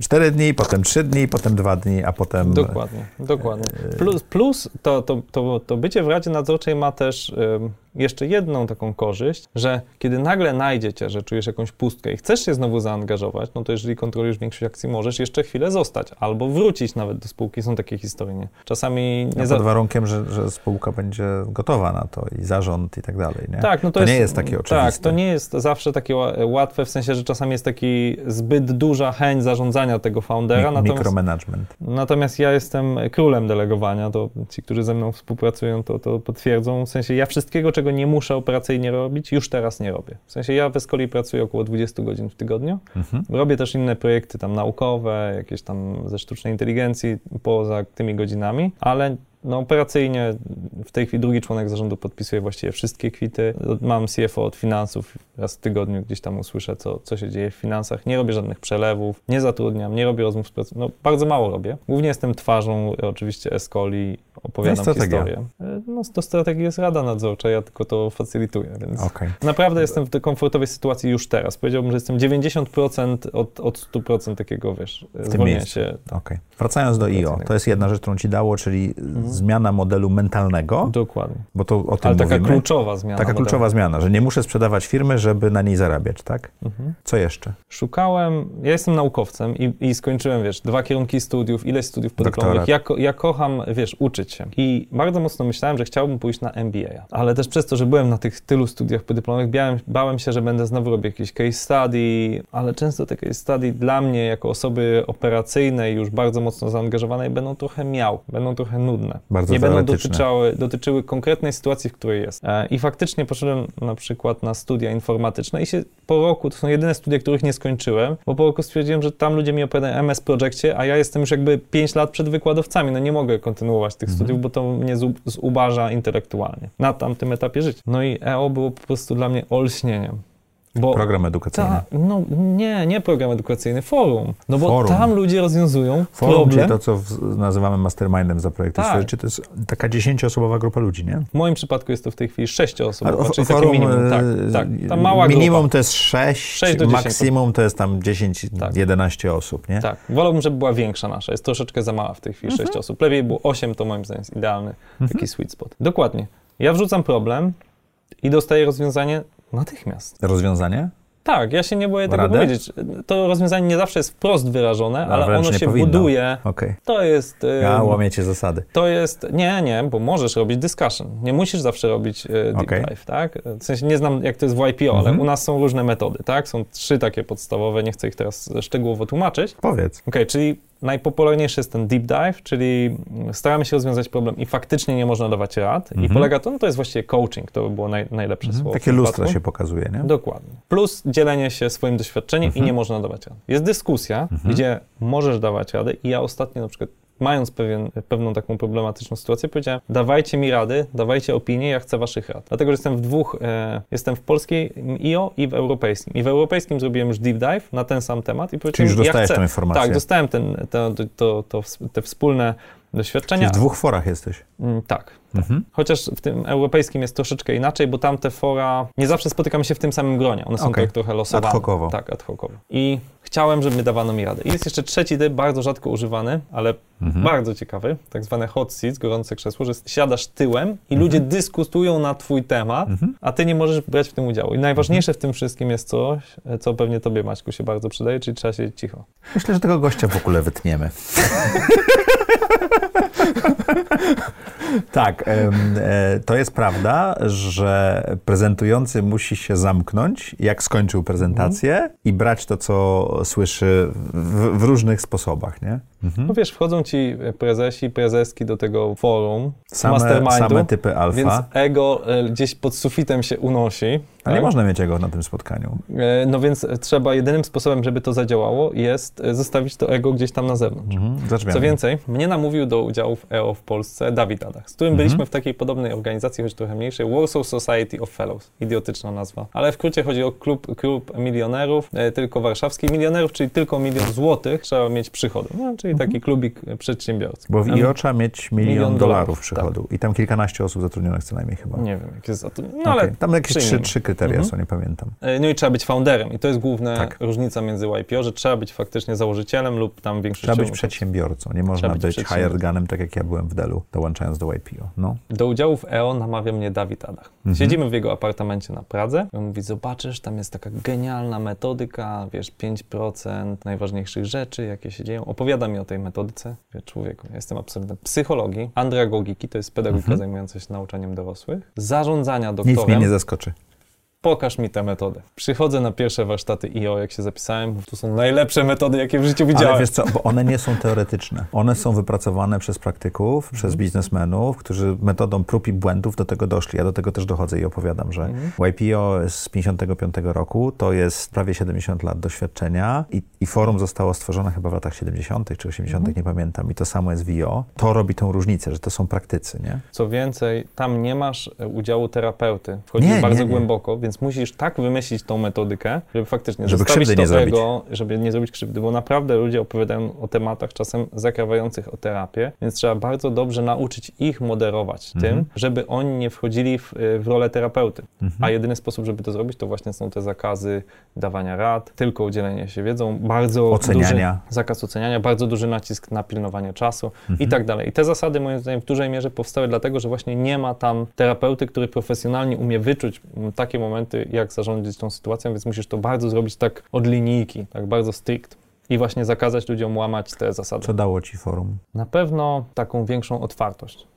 cztery dni, potem trzy dni, potem dwa dni, a potem Dokładnie, dokładnie. Plus, plus to, to, to, to bycie w Radzie Nadzorczej ma też jeszcze jedną taką korzyść, że kiedy nagle najdziecie, że czujesz jakąś pustkę i chcesz się znowu zaangażować, no to jeżeli kontrolujesz większość akcji, możesz jeszcze chwilę zostać albo wrócić nawet do spółki. Są takie historie. Nie? Czasami nie za... Pod warunkiem, że, że spółka będzie gotowa na to i zarząd i tak dalej. Nie? Tak, no to, to jest, nie jest takie oczywiste. Tak, to nie jest zawsze takie łatwe, w sensie, że czasami jest taki zbyt duża chęć zarządzania tego foundera. Mi natomiast, micromanagement. Natomiast ja jestem królem delegowania, to ci, którzy ze mną współpracują, to, to potwierdzą. W sensie ja wszystkiego, czego nie muszę operacyjnie robić, już teraz nie robię. W sensie ja w Escoli pracuję około 20 godzin w tygodniu. Mhm. Robię też inne projekty tam naukowe, jakieś tam ze sztucznej inteligencji poza tymi godzinami, ale no operacyjnie w tej chwili drugi członek zarządu podpisuje właściwie wszystkie kwity. Mam CFO od finansów, raz w tygodniu gdzieś tam usłyszę, co, co się dzieje w finansach. Nie robię żadnych przelewów, nie zatrudniam, nie robię rozmów z pracownikami. No bardzo mało robię. Głównie jestem twarzą oczywiście Escoli, opowiadam no historię. No do strategii jest Rada Nadzorcza, ja tylko to facylituję, więc okay. naprawdę jestem w tej komfortowej sytuacji już teraz. Powiedziałbym, że jestem 90% od, od 100% takiego, wiesz, zwolnienia się. Okay. Wracając do IO, to jest jedna rzecz, którą ci dało, czyli mhm zmiana modelu mentalnego. Dokładnie. Bo to o tym Ale taka mówimy. kluczowa zmiana. Taka modelu. kluczowa zmiana, że nie muszę sprzedawać firmy, żeby na niej zarabiać, tak? Mhm. Co jeszcze? Szukałem, ja jestem naukowcem i, i skończyłem, wiesz, dwa kierunki studiów, ileś studiów podyplomowych. Ja, ja kocham, wiesz, uczyć się. I bardzo mocno myślałem, że chciałbym pójść na MBA. Ale też przez to, że byłem na tych tylu studiach podyplomowych, bałem, bałem się, że będę znowu robił jakieś case study, ale często te case study dla mnie, jako osoby operacyjnej, już bardzo mocno zaangażowanej, będą trochę miał, będą trochę nudne. Bardzo nie będą dotyczyły, dotyczyły konkretnej sytuacji, w której jest. E, I faktycznie poszedłem na przykład na studia informatyczne i się po roku, to są jedyne studia, których nie skończyłem, bo po roku stwierdziłem, że tam ludzie mi opowiadają MS Projekcie, a ja jestem już jakby 5 lat przed wykładowcami, no nie mogę kontynuować tych mhm. studiów, bo to mnie zubaża intelektualnie na tamtym etapie życia. No i EO było po prostu dla mnie olśnieniem. Bo program edukacyjny. Ta, no nie, nie program edukacyjny, forum. No bo forum. tam ludzie rozwiązują forum, problem. Czyli to, co w, nazywamy mastermindem za projekty tak. to jest taka dziesięcioosobowa grupa ludzi, nie? W moim przypadku jest to w tej chwili sześcioosobowa, czyli forum, takie minimum. Tak, e, tak, ta mała minimum grupa. to jest sześć, 6 do maksimum to jest tam 10, tak. 11 osób, nie? Tak, wolałbym, żeby była większa nasza, jest troszeczkę za mała w tej chwili, mhm. 6 osób. Lepiej było 8, to moim zdaniem jest idealny mhm. taki sweet spot. Dokładnie. Ja wrzucam problem i dostaję rozwiązanie natychmiast. Rozwiązanie? Tak, ja się nie boję tego powiedzieć. To rozwiązanie nie zawsze jest wprost wyrażone, no, ale ono się powinno. buduje. Okay. To jest... Ja łamiecie zasady. To jest... Nie, nie, bo możesz robić discussion. Nie musisz zawsze robić deep okay. dive, tak? W sensie nie znam, jak to jest w YPO, ale mhm. u nas są różne metody, tak? Są trzy takie podstawowe, nie chcę ich teraz szczegółowo tłumaczyć. Powiedz. Okej, okay, czyli najpopularniejszy jest ten deep dive, czyli staramy się rozwiązać problem i faktycznie nie można dawać rad. Mhm. I polega to, no to jest właściwie coaching, to by było naj, najlepsze mhm. słowo. Takie lustra się pokazuje, nie? Dokładnie. Plus dzielenie się swoim doświadczeniem mhm. i nie można dawać rad. Jest dyskusja, mhm. gdzie możesz dawać radę i ja ostatnio na przykład mając pewien, pewną taką problematyczną sytuację, powiedziałem, dawajcie mi rady, dawajcie opinie, ja chcę waszych rad. Dlatego, że jestem w dwóch, e, jestem w polskiej IO i w europejskim. I w europejskim zrobiłem już deep dive na ten sam temat i powiedziałem, Czyli już dostajesz ja chcę, informację. Tak, dostałem ten, to, to, to, te wspólne doświadczenia. Czyli w dwóch forach jesteś. Mm, tak. Mhm. Chociaż w tym europejskim jest troszeczkę inaczej, bo tam te fora nie zawsze spotykamy się w tym samym gronie. One są okay. tak trochę losowane. Ad hocowo. Tak, ad hocowo. I chciałem, żeby dawano mi radę. I jest jeszcze trzeci typ, bardzo rzadko używany, ale mhm. bardzo ciekawy, tak zwane hot seats, gorące krzesło, że siadasz tyłem i mhm. ludzie dyskutują na twój temat, mhm. a ty nie możesz brać w tym udziału. I najważniejsze w tym wszystkim jest coś, co pewnie tobie, Maćku, się bardzo przydaje, czyli trzeba siedzieć cicho. Myślę, że tego gościa w ogóle wytniemy. tak, e, to jest prawda, że prezentujący musi się zamknąć, jak skończył prezentację mhm. i brać to, co słyszy w, w różnych sposobach, nie? Mhm. No wiesz, wchodzą ci prezesi, prezeski do tego forum, same, mastermindu, same typy alfa. Więc ego e, gdzieś pod sufitem się unosi. A tak? nie można mieć ego na tym spotkaniu. E, no więc trzeba, jedynym sposobem, żeby to zadziałało, jest e, zostawić to ego gdzieś tam na zewnątrz. Mhm. Co więcej, mnie namówił do udziału w EO w Polsce Dawid Adach, z którym mhm. byliśmy w takiej podobnej organizacji, choć trochę mniejszej, Warsaw Society of Fellows. Idiotyczna nazwa. Ale w skrócie chodzi o klub, klub milionerów, tylko warszawskich milionerów, czyli tylko milion złotych trzeba mieć przychody. No, czyli taki mhm. klubik przedsiębiorców. Bo w IO trzeba mieć milion, milion dolarów przychodu tak. i tam kilkanaście osób zatrudnionych co najmniej chyba. Nie wiem, jak jest zatrudnionych. No, okay. ale tam jakieś trzy, trzy kryteria mhm. są, nie pamiętam. E, no i trzeba być founderem i to jest główna tak. różnica między YPO, że trzeba być faktycznie założycielem lub tam większością... Trzeba być przedsiębiorcą, nie można być, być hired gunem, tak jak ja byłem w Delu, dołączając do YPO. No. Do udziału w EO namawia mnie Dawid Adach. Mhm. Siedzimy w jego apartamencie na Pradze. On mówi, zobaczysz, tam jest taka genialna metodyka, wiesz, 5% najważniejszych rzeczy, jakie się dzieją. Opowiada mi o tej metodyce. Wie, człowieku, ja jestem absolwentem psychologii, andragogiki, to jest pedagogika mhm. zajmująca się nauczaniem dorosłych, zarządzania doktorem. Nic mnie nie zaskoczy pokaż mi tę metodę. Przychodzę na pierwsze warsztaty IO, jak się zapisałem, to są najlepsze metody, jakie w życiu widziałem. Ale wiesz co, bo one nie są teoretyczne. One są wypracowane przez praktyków, mhm. przez biznesmenów, którzy metodą prób i błędów do tego doszli. Ja do tego też dochodzę i opowiadam, że mhm. YPO z 55 roku to jest prawie 70 lat doświadczenia i, i forum zostało stworzone chyba w latach 70. czy 80., mhm. nie pamiętam. I to samo jest w IO. To robi tą różnicę, że to są praktycy, nie? Co więcej, tam nie masz udziału terapeuty. Wchodzisz bardzo nie, nie. głęboko, więc więc musisz tak wymyślić tą metodykę, żeby faktycznie żeby krzywdy nie zrobić. żeby nie zrobić krzywdy, bo naprawdę ludzie opowiadają o tematach czasem zakrawających o terapię, więc trzeba bardzo dobrze nauczyć ich moderować mhm. tym, żeby oni nie wchodzili w, w rolę terapeuty. Mhm. A jedyny sposób, żeby to zrobić, to właśnie są te zakazy dawania rad, tylko udzielenie się wiedzą, bardzo oceniania. duży zakaz oceniania, bardzo duży nacisk na pilnowanie czasu mhm. i tak dalej. I te zasady moim zdaniem w dużej mierze powstały dlatego, że właśnie nie ma tam terapeuty, który profesjonalnie umie wyczuć takie momenty, jak zarządzić tą sytuacją, więc musisz to bardzo zrobić tak od linijki, tak bardzo strict i właśnie zakazać ludziom łamać te zasady. Co dało ci forum? Na pewno taką większą otwartość.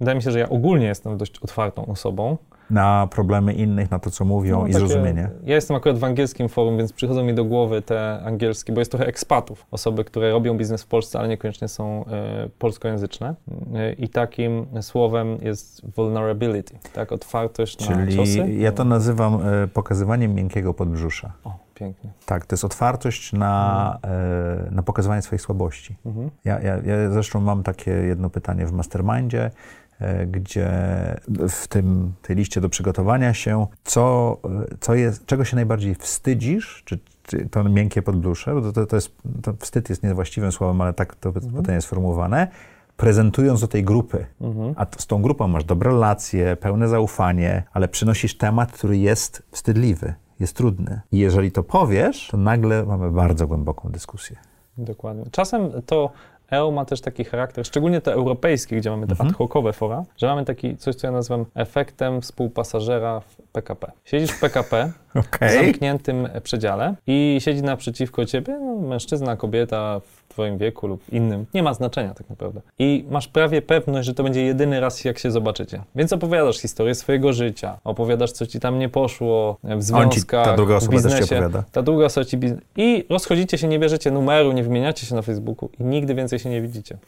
Wydaje mi się, że ja ogólnie jestem dość otwartą osobą, na problemy innych, na to, co mówią no, i takie, zrozumienie. Ja jestem akurat w angielskim forum, więc przychodzą mi do głowy te angielskie, bo jest trochę ekspatów, osoby, które robią biznes w Polsce, ale niekoniecznie są y, polskojęzyczne. Y, I takim słowem jest vulnerability, tak, otwartość Czyli na ciosy. ja to nazywam y, pokazywaniem miękkiego podbrzusza. O, pięknie. Tak, to jest otwartość na, mhm. na pokazywanie swoich słabości. Mhm. Ja, ja, ja zresztą mam takie jedno pytanie w mastermindzie, gdzie w tym, tej liście do przygotowania się, co, co jest, czego się najbardziej wstydzisz, czy, czy to miękkie podblusze, bo to, to, jest, to wstyd jest niewłaściwym słowem, ale tak to mhm. pytanie jest sformułowane, prezentując do tej grupy. Mhm. A to, z tą grupą masz dobre relacje, pełne zaufanie, ale przynosisz temat, który jest wstydliwy, jest trudny. I jeżeli to powiesz, to nagle mamy bardzo głęboką dyskusję. Dokładnie. Czasem to EO ma też taki charakter, szczególnie te europejskie, gdzie mamy te mhm. ad hocowe fora, że mamy taki coś, co ja nazywam efektem współpasażera w PKP. Siedzisz w PKP okay. w zamkniętym przedziale i siedzi naprzeciwko ciebie no, mężczyzna, kobieta w twoim wieku lub innym. Nie ma znaczenia tak naprawdę. I masz prawie pewność, że to będzie jedyny raz, jak się zobaczycie. Więc opowiadasz historię swojego życia, opowiadasz, co ci tam nie poszło w związkach, ta druga osoba w biznesie. Też ci opowiada. Ta druga osoba ci biznes... I rozchodzicie się, nie bierzecie numeru, nie wymieniacie się na Facebooku i nigdy więcej się nie widzicie.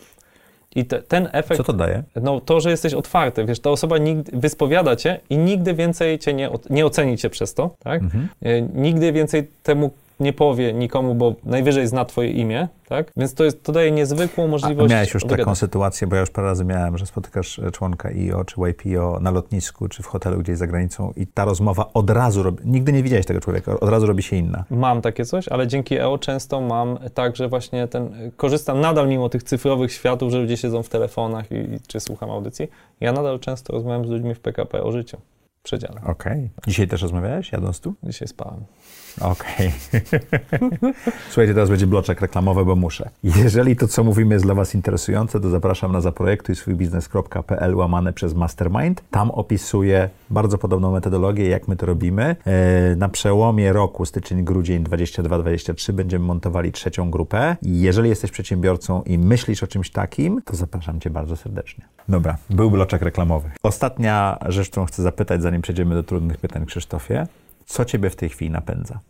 I te, ten efekt. Co to daje? No to, że jesteś otwarty. Wiesz, ta osoba nigdy, wyspowiada cię i nigdy więcej cię nie, nie oceni cię przez to, tak? Mhm. E, nigdy więcej temu nie powie nikomu, bo najwyżej zna twoje imię, tak? Więc to, jest, to daje niezwykłą możliwość... A miałeś już taką sytuację, bo ja już parę razy miałem, że spotykasz e, członka IO czy YPO na lotnisku, czy w hotelu gdzieś za granicą i ta rozmowa od razu robi... Nigdy nie widziałeś tego człowieka, od razu robi się inna. Mam takie coś, ale dzięki EO często mam tak, że właśnie ten... Korzystam nadal mimo tych cyfrowych światów, że ludzie siedzą w telefonach i, czy słucham audycji. Ja nadal często rozmawiam z ludźmi w PKP o życiu. przedziale. Okej. Dzisiaj też rozmawiałeś, jadąc tu? Dzisiaj spałem. Okej. Słuchajcie, teraz będzie bloczek reklamowy, bo muszę. Jeżeli to, co mówimy, jest dla Was interesujące, to zapraszam na zaprojektuj swój biznes.pl łamane przez Mastermind. Tam opisuję bardzo podobną metodologię, jak my to robimy. E, Na przełomie roku, styczeń, grudzień 22-23 będziemy montowali trzecią grupę. Jeżeli jesteś przedsiębiorcą i myślisz o czymś takim, to zapraszam Cię bardzo serdecznie. Dobra, był bloczek reklamowy. Ostatnia rzecz, którą chcę zapytać, zanim przejdziemy do trudnych pytań, Krzysztofie. Co Ciebie w tej chwili napędza?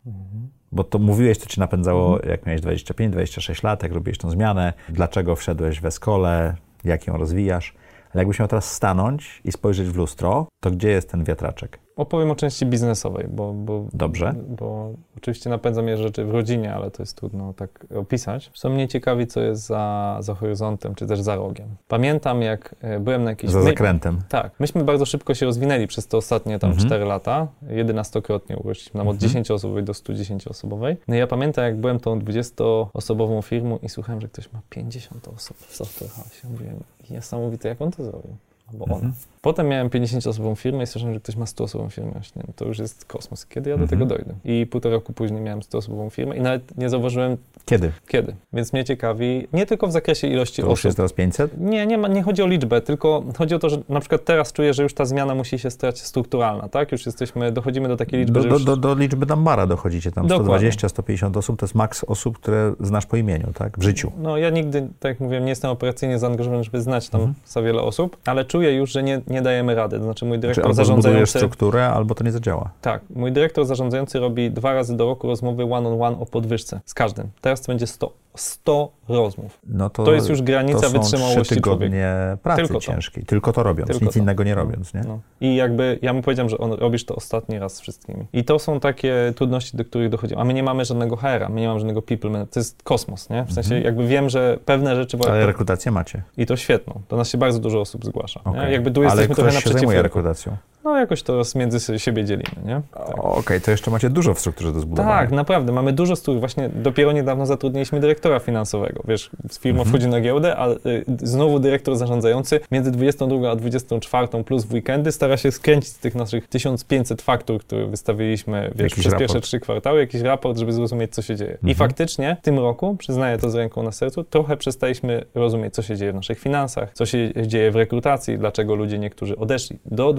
Bo to mówiłeś, co Cię napędzało, jak miałeś 25-26 lat, jak robiłeś tą zmianę, dlaczego wszedłeś w eskolę, jak ją rozwijasz. Ale jakbyś miał teraz stanąć i spojrzeć w lustro, to gdzie jest ten wiatraczek? Opowiem o części biznesowej, bo, bo, Dobrze. bo oczywiście napędza mnie rzeczy w rodzinie, ale to jest trudno tak opisać. Co mnie ciekawi, co jest za, za horyzontem, czy też za rogiem. Pamiętam, jak e, byłem na jakiejś... Za my- zakrętem. Tak, myśmy bardzo szybko się rozwinęli przez te ostatnie tam Mhm. 4 lata. Jedenastokrotnie urośliśmy nam od Mhm. 10-osobowej do 110-osobowej. No i ja pamiętam, jak byłem tą 20-osobową firmą i słuchałem, że ktoś ma 50 osób w Software House. Mówiłem, niesamowite, jak on to zrobił. Albo ona. Mhm. Potem miałem 50-osobową firmę i słyszałem, że ktoś ma 100-osobową firmę. Myślę, to już jest kosmos. Kiedy ja do Mhm. tego dojdę? I półtora roku później miałem 100-osobową firmę i nawet nie zauważyłem Kiedy? kiedy. Więc mnie ciekawi, nie tylko w zakresie ilości To już osób, jest teraz 500? nie, nie, ma, nie chodzi o liczbę, tylko chodzi o to, że na przykład teraz czuję, że już ta zmiana musi się stać strukturalna, tak? Już jesteśmy, dochodzimy do takiej liczby, Do, do, już... do, do liczby Dambara dochodzicie tam. Dokładnie. 120-150 osób to jest maks osób, które znasz po imieniu, tak? W życiu. No ja nigdy, tak jak mówiłem, nie jestem operacyjnie zaangażowany, żeby znać tam Mhm. za wiele osób, ale czuję już, że nie, nie dajemy rady. To znaczy mój dyrektor albo zbudujesz zarządzający... strukturę, albo to nie zadziała. Tak, mój dyrektor zarządzający robi dwa razy do roku rozmowy one-on-one o podwyżce z każdym. Teraz to będzie 100, 100 rozmów. No to, To jest już granica to są wytrzymałości trzy tygodnie pracy Tylko to. ciężkiej. Tylko to robiąc, Tylko nic to. innego nie robiąc, nie? No. I jakby ja mu powiedziałem, że on, robisz to ostatni raz z wszystkimi. I to są takie trudności, do których dochodzimy. A my nie mamy żadnego HR-a, my nie mamy żadnego people. To jest kosmos, nie? W sensie Mhm. jakby wiem, że pewne rzeczy... Ale rekrutację macie. I to świetną. Do nas się bardzo dużo osób zgłasza. Okej. Jakby tu Ale jesteśmy trochę ktoś się zajmuje rekrutacją. No jakoś to między siebie dzielimy, nie? O, Okej, to jeszcze macie dużo w strukturze do zbudowania. Tak, naprawdę. Mamy dużo struktur. Właśnie dopiero niedawno zatrudniliśmy dyrektora finansowego. Wiesz, firma Mhm. wchodzi na giełdę, a y, znowu dyrektor zarządzający między 22 a 24 plus w weekendy stara się skręcić z tych naszych 1500 faktur, które wystawiliśmy wiesz, Jakiś przez raport. pierwsze trzy kwartały, jakiś raport, żeby zrozumieć, co się dzieje. I Mhm. faktycznie w tym roku, przyznaję to z ręką na sercu, trochę przestaliśmy rozumieć, co się dzieje w naszych finansach, co się dzieje w rekrutacji, dlaczego ludzie niektórzy odeszli. Do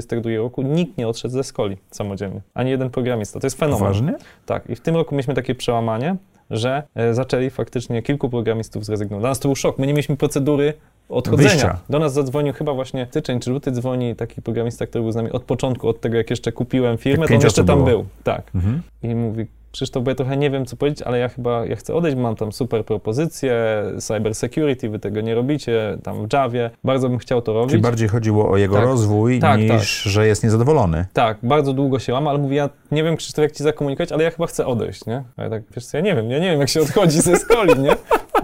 2022 roku nikt nie odszedł ze skoli samodzielnie. Ani jeden programista. To jest fenomen. Poważnie? Tak, i w tym roku mieliśmy takie przełamanie, że e, zaczęli faktycznie kilku programistów zrezygnować. Dla nas to był szok. My nie mieliśmy procedury odchodzenia. Wyjścia. Do nas zadzwonił chyba właśnie styczeń czy luty dzwoni taki programista, który był z nami od początku, od tego jak jeszcze kupiłem firmę, Jak to on jeszcze tam było. był. Tak. Mhm. I mówi, Krzysztof, bo ja trochę nie wiem, co powiedzieć, ale ja chyba ja chcę odejść, mam tam super propozycje, cyber security, wy tego nie robicie, tam w Javie, bardzo bym chciał to robić. Czyli bardziej chodziło o jego Tak. rozwój Tak, niż, tak. że jest niezadowolony. Tak, bardzo długo się łam, ale mówi, ja nie wiem, Krzysztof, jak ci zakomunikować, ale ja chyba chcę odejść, nie? A ja tak, wiesz co, ja nie wiem, ja nie wiem, jak się odchodzi ze skoli, nie?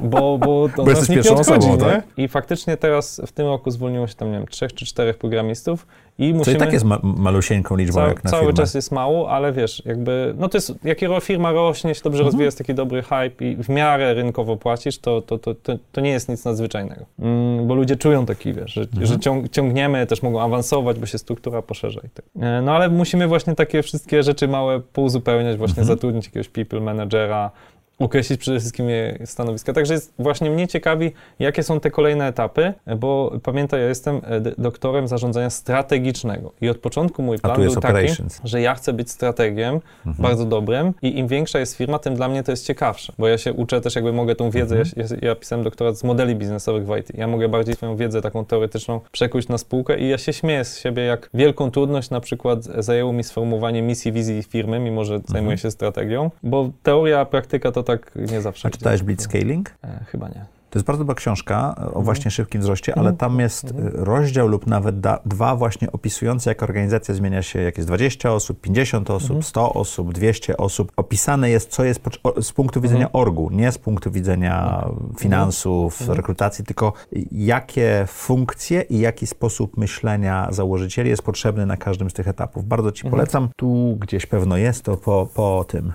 Bo, bo to Bo nas nikt nie odchodzi, osobą, nie? tak? I faktycznie teraz w tym roku zwolniło się tam, nie wiem, trzech czy czterech programistów i Co musimy... i tak jest ma- malusieńką liczbą Ca- jak na cały firmę. czas jest mało, ale wiesz, jakby, no to jest, jak firma rośnie, się dobrze Mhm. rozwija, jest taki dobry hype i w miarę rynkowo płacisz, to, to, to, to, to nie jest nic nadzwyczajnego. Mm, bo ludzie czują taki, wiesz, że, Mhm. że ciąg, ciągniemy, też mogą awansować, bo się struktura poszerza i tak. E, No ale musimy właśnie takie wszystkie rzeczy małe pouzupełniać, właśnie Mhm. zatrudnić jakiegoś people managera, określić przede wszystkim je stanowiska. Także jest, właśnie mnie ciekawi, jakie są te kolejne etapy, bo pamiętaj, ja jestem e, doktorem zarządzania strategicznego i od początku mój plan był taki, że ja chcę być strategiem Mhm. bardzo dobrym i im większa jest firma, tym dla mnie to jest ciekawsze, bo ja się uczę też, jakby mogę tą wiedzę, Mhm. ja, ja, pisałem doktorat z modeli biznesowych w IT, ja mogę bardziej swoją wiedzę taką teoretyczną przekuć na spółkę i ja się śmieję z siebie, jak wielką trudność na przykład zajęło mi sformułowanie misji, wizji firmy, mimo że Mhm. zajmuję się strategią, bo teoria, praktyka to tak nie zawsze. A czytałeś Blitzscaling? E, chyba nie. To jest bardzo dobra książka o Mhm. właśnie szybkim wzroście, Mhm. ale tam jest Mhm. y, rozdział lub nawet da, dwa właśnie opisujące, jak organizacja zmienia się, jak jest 20 osób, 50 osób, Mhm. 100 osób, 200 osób. Opisane jest, co jest potrze- o- z punktu widzenia Mhm. orgu, nie z punktu widzenia finansów, Mhm. rekrutacji, tylko jakie funkcje i jaki sposób myślenia założycieli jest potrzebny na każdym z tych etapów. Bardzo Ci Mhm. polecam. Tu gdzieś pewno jest to po, po tym.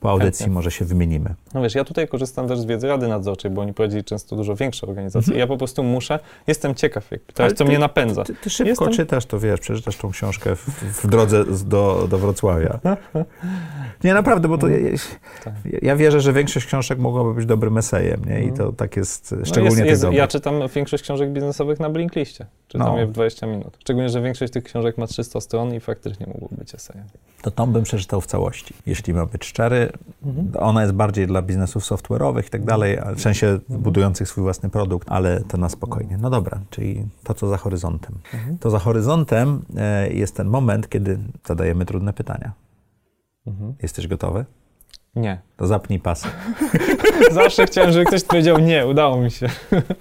Mhm. Po audycji Chętnie. może się wymienimy. No wiesz, ja tutaj korzystam też z wiedzy Rady Nadzorczej, bo oni prowadzili często dużo większe organizacje. Ja po prostu muszę, jestem ciekaw, jak pytałeś, Ale co ty- mnie napędza. Ty, ty szybko Jestem- czytasz, to wiesz, przeczytasz tą książkę w, w drodze do, do Wrocławia. Nie, naprawdę, bo to ja, Tak. ja wierzę, że większość książek mogłaby być dobrym esejem, nie? I to tak jest, No szczególnie jest, tych jest, dobrych. ja czytam większość książek biznesowych na Blinkliście. Czytam No. je w 20 minut. Szczególnie, że większość tych książek ma 300 stron i faktycznie mógłby być esejem. To tą bym przeczytał w całości. Jeśli mam być szczery, Mhm. ona jest bardziej dla biznesów software'owych i tak dalej, w sensie budujących swój własny produkt, ale to na spokojnie. No dobra, czyli to, co za horyzontem. Mhm. To za horyzontem e, jest ten moment, kiedy zadajemy trudne pytania. Mhm. Jesteś gotowy? Nie. To zapnij pasy. Zawsze chciałem, żeby ktoś powiedział nie, udało mi się.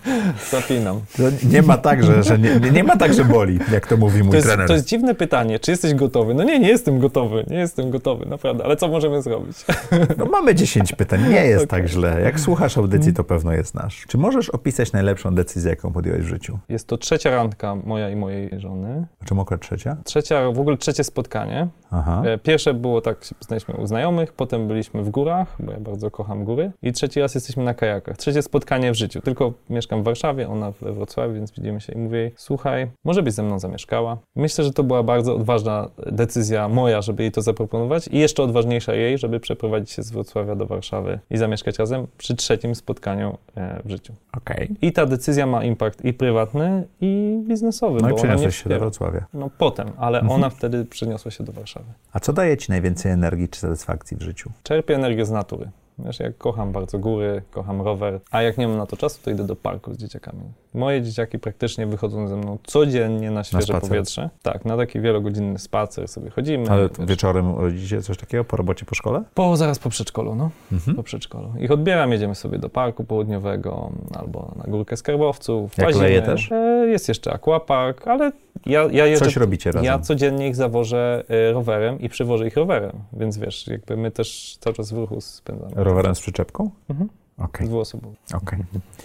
Zapinam. To nie ma tak, że, że nie, nie- ma tak, że boli, jak to mówi mój To jest, trener. to jest dziwne pytanie, czy jesteś gotowy? No nie, nie jestem gotowy, nie jestem gotowy, naprawdę, ale co możemy zrobić? No mamy 10 pytań, nie jest Okej. tak źle. Jak słuchasz audycji, to pewno jest nasz. Czy możesz opisać najlepszą decyzję, jaką podjąłeś w życiu? Jest to trzecia randka moja i mojej żony. A czemu akurat trzecia? Trzecia, w ogóle trzecie spotkanie. Aha. E, Pierwsze było tak, się poznaliśmy u znajomych, potem byliśmy w górach, bo ja bardzo kocham góry. I trzeci raz jesteśmy na kajakach. Trzecie spotkanie w życiu. Tylko mieszkam w Warszawie, ona we Wrocławiu, więc widzimy się i mówię jej, słuchaj, może byś ze mną zamieszkała. Myślę, że to była bardzo odważna decyzja moja, żeby jej to zaproponować i jeszcze odważniejsza jej, żeby przeprowadzić się z Wrocławia do Warszawy i zamieszkać razem przy trzecim spotkaniu e, w życiu. Okej. I ta decyzja ma impact i prywatny, i biznesowy. No i przeniosłeś się do. Wrocławia. No potem, ale Mhm. ona wtedy przeniosła się do Warszawy. A co daje ci najwięcej energii czy satysfakcji w życiu? Czerpię energię z natury. Wiesz, ja kocham bardzo góry, kocham rower, a jak nie mam na to czasu, to idę do parku z dzieciakami. Moje dzieciaki praktycznie wychodzą ze mną codziennie na świeże spacer. powietrze. Tak, na taki wielogodzinny spacer sobie chodzimy. Ale wiesz. wieczorem rodzicie coś takiego po robocie, po szkole? Po, zaraz po przedszkolu, no. Mhm. Po przedszkolu. Ich odbieram, jedziemy sobie do parku południowego albo na górkę skarbowców. Jak leje też? E, Jest jeszcze aquapark, ale ja, ja jeżdżę... Coś robicie razem? Ja codziennie ich zawożę e, rowerem i przywożę ich rowerem, więc wiesz, jakby my też cały czas w ruchu spędzamy. Rowerem z przyczepką? Mhm. Okej, Dwuosobowy. okej.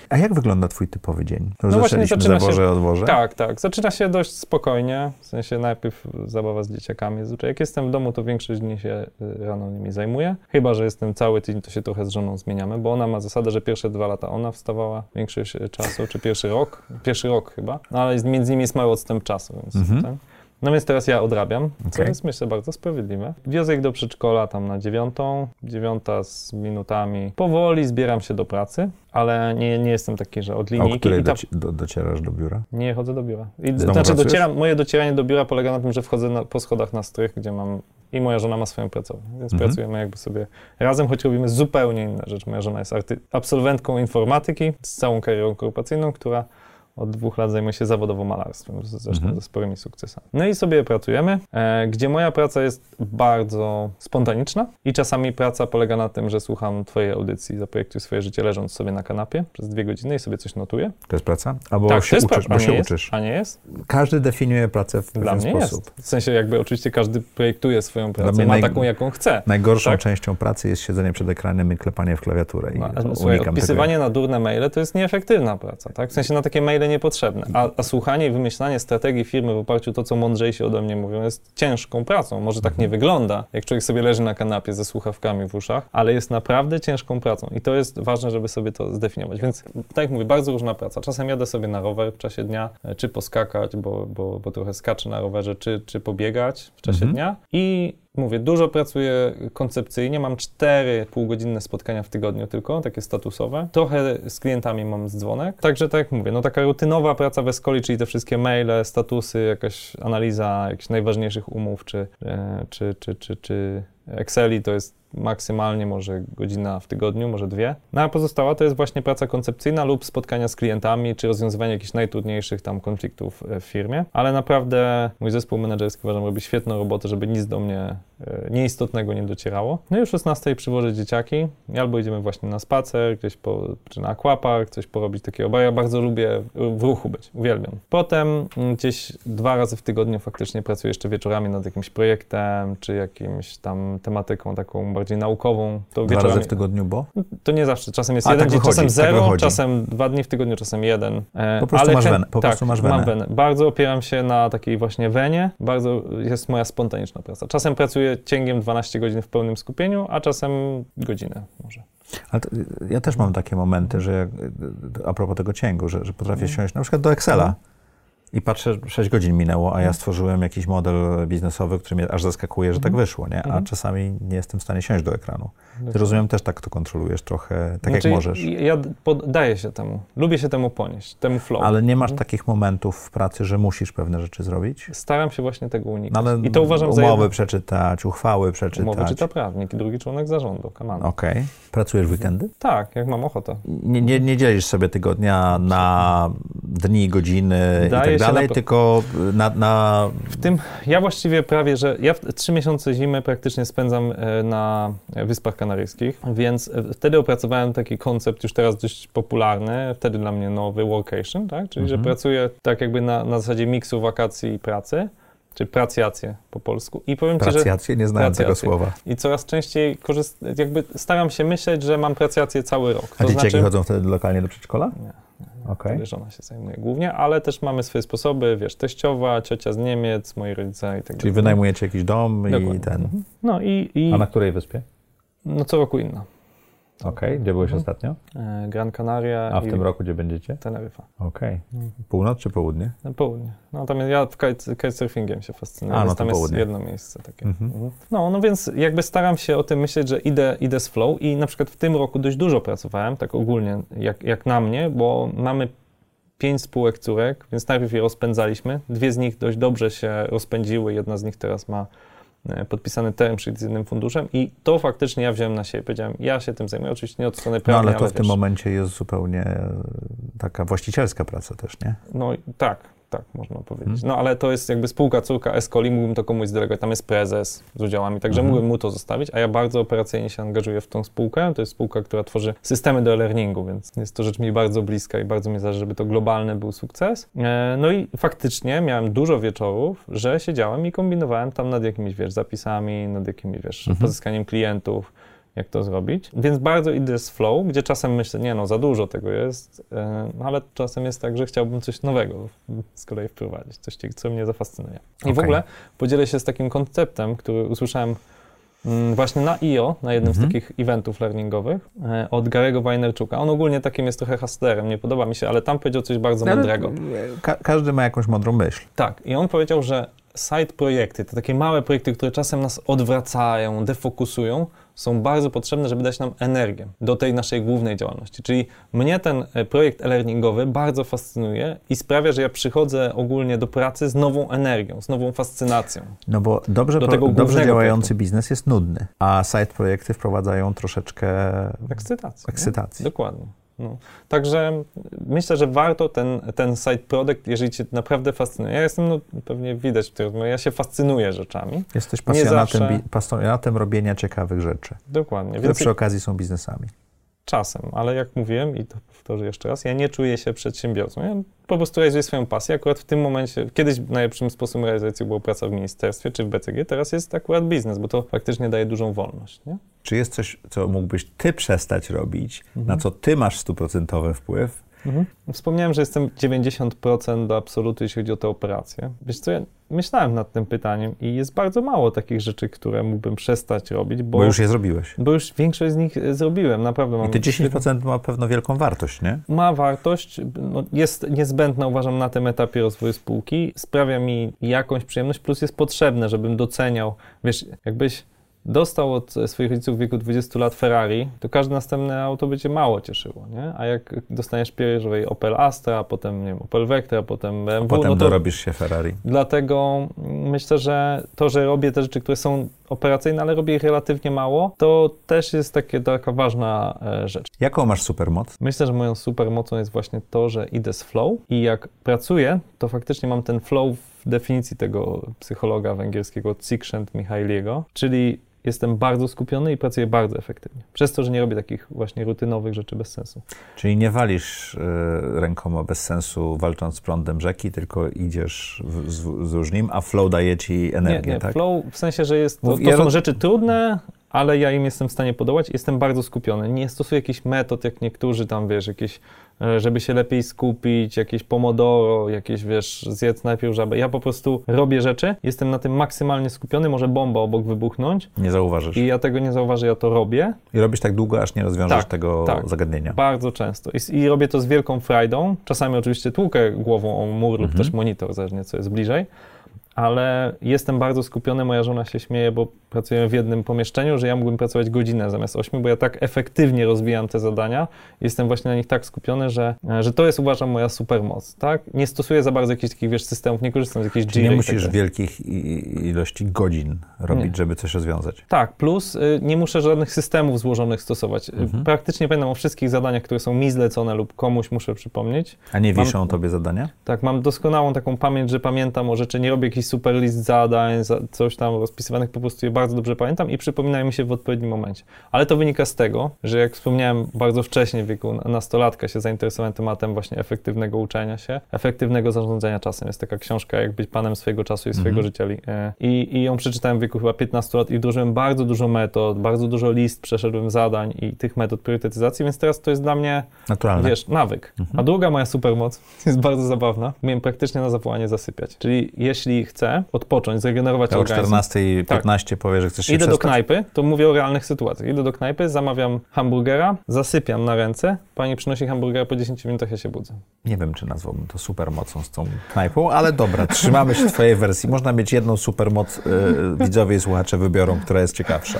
A jak wygląda twój typowy dzień? No właśnie zaczęliśmy, zaczyna się- zawożę, odwożę? Tak, tak. Zaczyna się dość spokojnie, w sensie najpierw zabawa z dzieciakami. Zazwyczaj jak jestem w domu, to większość dni się y, rano nimi zajmuję. Chyba, że jestem cały tydzień, to się trochę z żoną zmieniamy, bo ona ma zasadę, że pierwsze dwa lata ona wstawała większość y, czasu, czy pierwszy rok, pierwszy rok chyba, no ale między nimi jest mały odstęp czasu, więc Mhm. ten. No więc teraz ja odrabiam, co Okej. jest myślę bardzo sprawiedliwe. Wiozę ich do przedszkola tam na dziewiątą, dziewiąta z minutami. Powoli zbieram się do pracy, ale nie, nie jestem taki, że od A o której ta doci- do, docierasz do biura? nie chodzę do biura. I, Znowu znaczy, pracujesz? docieram, moje docieranie do biura polega na tym, że wchodzę na, po schodach na strych, gdzie mam. I moja żona ma swoją pracownię, więc Mhm. pracujemy jakby sobie razem, choć robimy zupełnie inne rzeczy. Moja żona jest absolwentką informatyki z całą karierą korporacyjną, która od dwóch lat zajmuje się zawodowo malarstwem, zresztą Mhm. ze sporymi sukcesami. No i sobie pracujemy, e, gdzie moja praca jest bardzo spontaniczna i czasami praca polega na tym, że słucham twojej audycji, zaprojektuj swoje życie leżąc sobie na kanapie przez dwie godziny i sobie coś notuję. To jest praca? Albo tak, się uczysz, bo się nie jest? uczysz. A nie jest? Każdy definiuje pracę w Dla pewien sposób. jest. W sensie jakby oczywiście każdy projektuje swoją pracę, naj- taką jaką chce. Najgorszą Tak. częścią pracy jest siedzenie przed ekranem i klepanie w klawiaturę. I No, słuchaj, odpisywanie na durne maile to jest nieefektywna praca, tak? W sensie na takie maile niepotrzebne. A, a słuchanie i wymyślanie strategii firmy w oparciu o to, co mądrzejsi ode mnie mówią, jest ciężką pracą. Może tak nie wygląda, jak człowiek sobie leży na kanapie ze słuchawkami w uszach, ale jest naprawdę ciężką pracą. I to jest ważne, żeby sobie to zdefiniować. Więc tak jak mówię, bardzo różna praca. Czasem jadę sobie na rower w czasie dnia, e, czy poskakać, bo, bo, bo trochę skaczę na rowerze, czy, czy pobiegać w czasie Mhm. dnia. I Mówię, dużo pracuję koncepcyjnie, mam cztery półgodzinne spotkania w tygodniu tylko, takie statusowe. Trochę z klientami mam dzwonek. Także tak jak mówię, no taka rutynowa praca w Escoli, czyli te wszystkie maile, statusy, jakaś analiza jakichś najważniejszych umów, czy, e, czy, czy, czy, czy Exceli, to jest maksymalnie może godzina w tygodniu, może dwie. No a pozostała to jest właśnie praca koncepcyjna lub spotkania z klientami, czy rozwiązywanie jakichś najtrudniejszych tam konfliktów e, w firmie. Ale naprawdę mój zespół menedżerski uważam robi świetną robotę, żeby nic do mnie e, nieistotnego nie docierało. No i o 16 przywożę dzieciaki albo idziemy właśnie na spacer, gdzieś po, czy na aquapark, coś porobić takiego, bo ja bardzo lubię w ruchu być, uwielbiam. Potem mm, gdzieś dwa razy w tygodniu faktycznie pracuję jeszcze wieczorami nad jakimś projektem, czy jakimś tam tematyką taką bardziej bardziej naukową. To Dwa razy w tygodniu, bo? To nie zawsze. Czasem jest A, jeden tak dzień, wychodzi, czasem tak zero, wychodzi. czasem dwa dni w tygodniu, czasem jeden. E, Po prostu ale masz chę- wenę, po tak, prostu masz mam wenę. Bardzo opieram się na takiej właśnie wenie. Bardzo jest moja spontaniczna praca. Czasem pracuję cięgiem 12 godzin w pełnym skupieniu, a czasem godzinę może. Ale to, ja też mam takie momenty, że jak, a propos tego cięgu, że, że potrafię siąść na przykład do Excela i patrzę, 6 godzin minęło, a ja stworzyłem jakiś model biznesowy, który mnie aż zaskakuje, że tak wyszło, nie? A Mhm. czasami nie jestem w stanie siąść do ekranu. Rozumiem, też tak to kontrolujesz trochę, tak Znaczy, jak możesz. Ja poddaję się temu. Lubię się temu ponieść, temu flow. Ale nie masz Mhm. takich momentów w pracy, że musisz pewne rzeczy zrobić? Staram się właśnie tego unikać. No I to uważam za umowy przeczytać, uchwały przeczytać. Umowy czyta prawnik i drugi członek zarządu. On. Okej. Pracujesz w weekendy? Tak, jak mam ochotę. Nie, nie, nie dzielisz sobie tygodnia na dni, godziny i Daje tak dalej, na- tylko na, na W tym ja właściwie prawie, że ja trzy miesiące zimy praktycznie spędzam e, na Wyspach Kanaryjskich, więc e, wtedy opracowałem taki koncept już teraz dość popularny, wtedy dla mnie nowy, workation, tak? Czyli, że Mhm. pracuję tak jakby na, na zasadzie miksu wakacji i pracy, czy pracjacje po polsku. I powiem ci, że nie znałem tego Pracjację. słowa. i coraz częściej korzyst, jakby staram się myśleć, że mam pracjację cały rok. A dzieciaki chodzą wtedy lokalnie do przedszkola? Nie, Okej. Wtedy żona się zajmuje głównie, ale też mamy swoje sposoby, wiesz, teściowa, ciocia z Niemiec, moi rodzice i tak dalej. Czyli wynajmujecie jakiś dom i Dokładnie. ten. Mhm. No i, i A na której wyspie? No co roku inna. Okej, gdzie byłeś Mhm. ostatnio? E, Gran Canaria A w tym roku gdzie będziecie? Teneryfa. Okej. Północ czy południe? Na południe. No tam ja kite- kitesurfingiem się fascynuję, A, no tam jest południe. jedno miejsce takie. Mhm. Mhm. No, no więc jakby staram się o tym myśleć, że idę, idę z flow i na przykład w tym roku dość dużo pracowałem, tak ogólnie, jak, jak na mnie, bo mamy pięć spółek córek, więc najpierw je rozpędzaliśmy. Dwie z nich dość dobrze się rozpędziły, jedna z nich teraz ma podpisany term sheet z jednym funduszem i to faktycznie ja wziąłem na siebie. Powiedziałem, ja się tym zajmuję, oczywiście nie od strony No prawnej, ale to w tym wiesz, momencie jest zupełnie e, taka właścicielska praca też, nie? No tak, tak można powiedzieć. Mhm. No ale to jest jakby spółka córka Escoli, mógłbym to komuś zdelegować, tam jest prezes z udziałami, także Mhm. mógłbym mu to zostawić, a ja bardzo operacyjnie się angażuję w tą spółkę. To jest spółka, która tworzy systemy do e-learningu, więc jest to rzecz mi bardzo bliska i bardzo mi zależy, żeby to globalny był sukces. E, No i faktycznie miałem dużo wieczorów, że siedziałem i kombinowałem tam nad jakimiś, wiesz, zapisami, nad jakimiś, wiesz, Mhm. pozyskaniem klientów, jak to zrobić. Więc bardzo idę z flow, gdzie czasem myślę, nie no, za dużo tego jest, e, no ale czasem jest tak, że chciałbym coś nowego z kolei wprowadzić, coś, co mnie zafascynuje. I w Okej. ogóle podzielę się z takim konceptem, który usłyszałem mm, właśnie na IO, na jednym Mhm. z takich eventów learningowych e, od Garego Wajnerczuka. On ogólnie takim jest trochę hustlerem, nie podoba mi się, ale tam powiedział coś bardzo Ale mądrego. Ka- każdy ma jakąś mądrą myśl. Tak, i on powiedział, że side projekty, te takie małe projekty, które czasem nas odwracają, defokusują, są bardzo potrzebne, żeby dać nam energię do tej naszej głównej działalności. Czyli mnie ten e, projekt e-learningowy bardzo fascynuje i sprawia, że ja przychodzę ogólnie do pracy z nową energią, z nową fascynacją. No bo dobrze, pro- dobrze działający projektu. biznes jest nudny, a side projekty wprowadzają troszeczkę Ekscytacja. nie? ekscytacji. Dokładnie. No. Także myślę, że warto ten, ten side product, jeżeli cię naprawdę fascynuje. Ja jestem, no, pewnie widać w tej rozmowie, ja się fascynuję rzeczami. Jesteś pasjonatem, zawsze. pasjonatem robienia ciekawych rzeczy, Dokładnie. które Więc przy okazji są biznesami. czasem, ale jak mówiłem i to powtórzę jeszcze raz, ja nie czuję się przedsiębiorcą. Ja po prostu realizuję swoją pasję. Akurat w tym momencie, kiedyś najlepszym sposobem realizacji była praca w ministerstwie czy w BCG, teraz jest akurat biznes, bo to faktycznie daje dużą wolność. Nie? Czy jest coś, co mógłbyś ty przestać robić, Mhm. na co ty masz stuprocentowy wpływ? Wspomniałem, że jestem 90% do absolutu, jeśli chodzi o te operacje. Wiesz co, ja myślałem nad tym pytaniem i jest bardzo mało takich rzeczy, które mógłbym przestać robić, bo, Bo już je zrobiłeś. bo już większość z nich e, zrobiłem, naprawdę mam... I te 10% ma pewno wielką wartość, nie? ma wartość, no jest niezbędna uważam na tym etapie rozwoju spółki, sprawia mi jakąś przyjemność, plus jest potrzebne, żebym doceniał, wiesz, jakbyś dostał od swoich rodziców w wieku 20 lat Ferrari, to każde następne auto by cię mało cieszyło, nie? A jak dostaniesz pierwszej Opel Astra, a potem, nie wiem, Opel Vectra, a potem BMW, Potem no to dorobisz się Ferrari. Dlatego myślę, że to, że robię te rzeczy, które są operacyjne, ale robię ich relatywnie mało, to też jest takie, taka ważna e, rzecz. Jaką masz supermoc? Myślę, że moją supermocą jest właśnie to, że idę z flow i jak pracuję, to faktycznie mam ten flow w definicji tego psychologa węgierskiego Csikszentmihalyiego, czyli jestem bardzo skupiony i pracuję bardzo efektywnie. Przez to, że nie robię takich właśnie rutynowych rzeczy bez sensu. Czyli nie walisz y, rękoma bez sensu walcząc z prądem rzeki, tylko idziesz w, z, wzdłuż nim, a flow daje ci energię, nie, nie, tak? flow w sensie, że jest to, to ja są roz- rzeczy trudne, ale ja im jestem w stanie podołać. Jestem bardzo skupiony. Nie stosuję jakichś metod, jak niektórzy tam, wiesz, jakieś żeby się lepiej skupić, jakieś pomodoro, jakieś, wiesz, zjedz najpierw żabę. Ja po prostu robię rzeczy, jestem na tym maksymalnie skupiony, może bomba obok wybuchnąć. Nie zauważysz. I ja tego nie zauważę, ja to robię. I robisz tak długo, aż nie rozwiążesz tak, tego tak, zagadnienia. Bardzo często. I, I, robię to z wielką frajdą. Czasami oczywiście tłukę głową o mur lub mhm. też monitor, zależnie co jest bliżej ale jestem bardzo skupiony. Moja żona się śmieje, bo pracujemy w jednym pomieszczeniu, że ja mógłbym pracować godzinę zamiast ośmiu, bo ja tak efektywnie rozwijam te zadania. Jestem właśnie na nich tak skupiony, że, że to jest, uważam, moja supermoc. Tak? Nie stosuję za bardzo jakichś takich wiesz, systemów, nie korzystam z jakichś Czyli nie musisz tak wielkich ilości godzin robić, nie. żeby coś rozwiązać. Tak, plus y, nie muszę żadnych systemów złożonych stosować. Mhm. Praktycznie pamiętam o wszystkich zadaniach, które są mi zlecone lub komuś muszę przypomnieć. A nie wiszą mam, tobie zadania? Tak, mam doskonałą taką pamięć, że pamiętam o rzeczy, nie robię jakichś super list zadań, coś tam rozpisywanych, po prostu je bardzo dobrze pamiętam i przypominają mi się w odpowiednim momencie. Ale to wynika z tego, że jak wspomniałem bardzo wcześnie w wieku nastolatka się zainteresowałem tematem właśnie efektywnego uczenia się, efektywnego zarządzania czasem. Jest taka książka jak być panem swojego czasu i swojego mhm. życia. E, I, I ją przeczytałem w wieku chyba 15 lat i wdrożyłem bardzo dużo metod, bardzo dużo list przeszedłem zadań i tych metod priorytetyzacji, więc teraz to jest dla mnie, Naturalne. wiesz, nawyk. Mhm. A druga moja supermoc jest bardzo zabawna. Umiem praktycznie na zawołanie zasypiać. Czyli jeśli chcę odpocząć, zregenerować ja organizm. O 14.15 tak. powie, że chcesz się Idę do knajpy, to mówię o realnych sytuacjach. Idę do knajpy, zamawiam hamburgera, zasypiam na ręce, pani przynosi hamburgera po 10 minutach, ja się budzę. Nie wiem, czy nazwałbym to supermocą z tą knajpą, ale dobra, trzymamy się twojej wersji. Można mieć jedną supermoc, yy, widzowie i słuchacze wybiorą, która jest ciekawsza.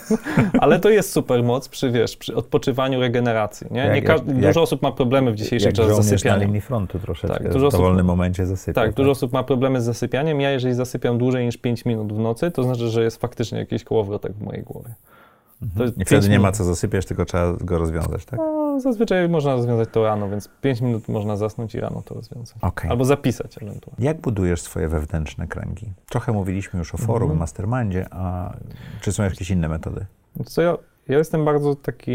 ale to jest supermoc przy, wiesz, przy odpoczywaniu, regeneracji, nie? nie jak, dużo jak, osób ma problemy w dzisiejszych czasach z zasypianiem. na linii frontu troszeczkę, tak, dużo w dowolnym osób, momencie zasypia. Tak, tak, dużo osób ma problemy z zasypianiem. Ja, jeżeli zasypiam dłużej niż 5 minut w nocy, to znaczy, że jest faktycznie jakiś kołowrotek w mojej głowie. Mhm. I wtedy nie ma co zasypiać, tylko trzeba go rozwiązać, tak? No, zazwyczaj można rozwiązać to rano, więc 5 minut można zasnąć i rano to rozwiązać. Okay. Albo zapisać ewentualnie. Jak budujesz swoje wewnętrzne kręgi? Trochę mówiliśmy już o forum, mhm. mastermindzie, a czy są jakieś inne metody? Co ja ja jestem bardzo taką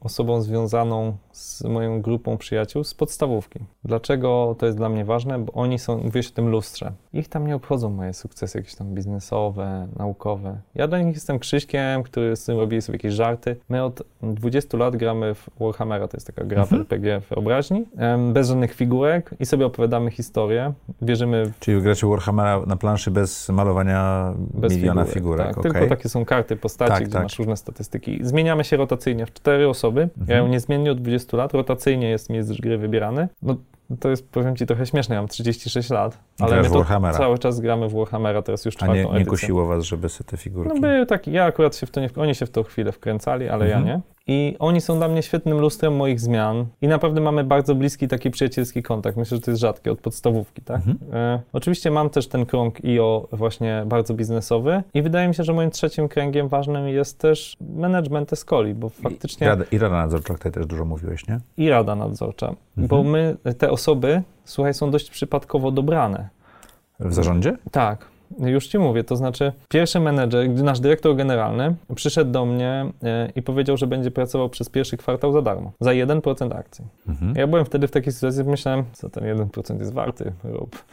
osobą związaną z moją grupą przyjaciół z podstawówki. Dlaczego to jest dla mnie ważne? Bo oni są, mówię o tym lustrze. Ich tam nie obchodzą moje sukcesy jakieś tam biznesowe, naukowe. Ja dla nich jestem Krzyśkiem, który z tym robi sobie jakieś żarty. My od 20 lat gramy w Warhammera, to jest taka gra mhm. w RPG wyobraźni, bez żadnych figurek i sobie opowiadamy historię. Wierzymy w... Czyli gracie Warhammera na planszy bez malowania bez miliona figurek, figurek tak, okay. Tylko takie są karty postaci, tak, gdzie tak. masz różne statystyki zmieniamy się rotacyjnie w cztery osoby. Mhm. Ja ją niezmiennie od 20 lat. Rotacyjnie jest mistrz gry wybierany. No, to jest, powiem ci, trochę śmieszne. Ja mam 36 lat, ale my to cały czas gramy w Warhammera, teraz już czwartą A nie, nie kusiło was, żeby sobie te figurki... No był taki, ja akurat się w to nie... Oni się w to chwilę wkręcali, ale mhm. ja nie. I oni są dla mnie świetnym lustrem moich zmian i naprawdę mamy bardzo bliski taki przyjacielski kontakt. Myślę, że to jest rzadkie od podstawówki, tak? Mhm. E, oczywiście mam też ten krąg IO właśnie bardzo biznesowy i wydaje mi się, że moim trzecim kręgiem ważnym jest też management Escoli, bo faktycznie... I rada, i rada nadzorcza, o której też dużo mówiłeś, nie? I rada nadzorcza, mhm. bo my, te osoby, słuchaj, są dość przypadkowo dobrane. W zarządzie? Tak. Już ci mówię, to znaczy pierwszy menedżer, nasz dyrektor generalny przyszedł do mnie e, i powiedział, że będzie pracował przez pierwszy kwartał za darmo, za 1% akcji. Mhm. Ja byłem wtedy w takiej sytuacji, myślałem, co ten 1% jest warty, rób.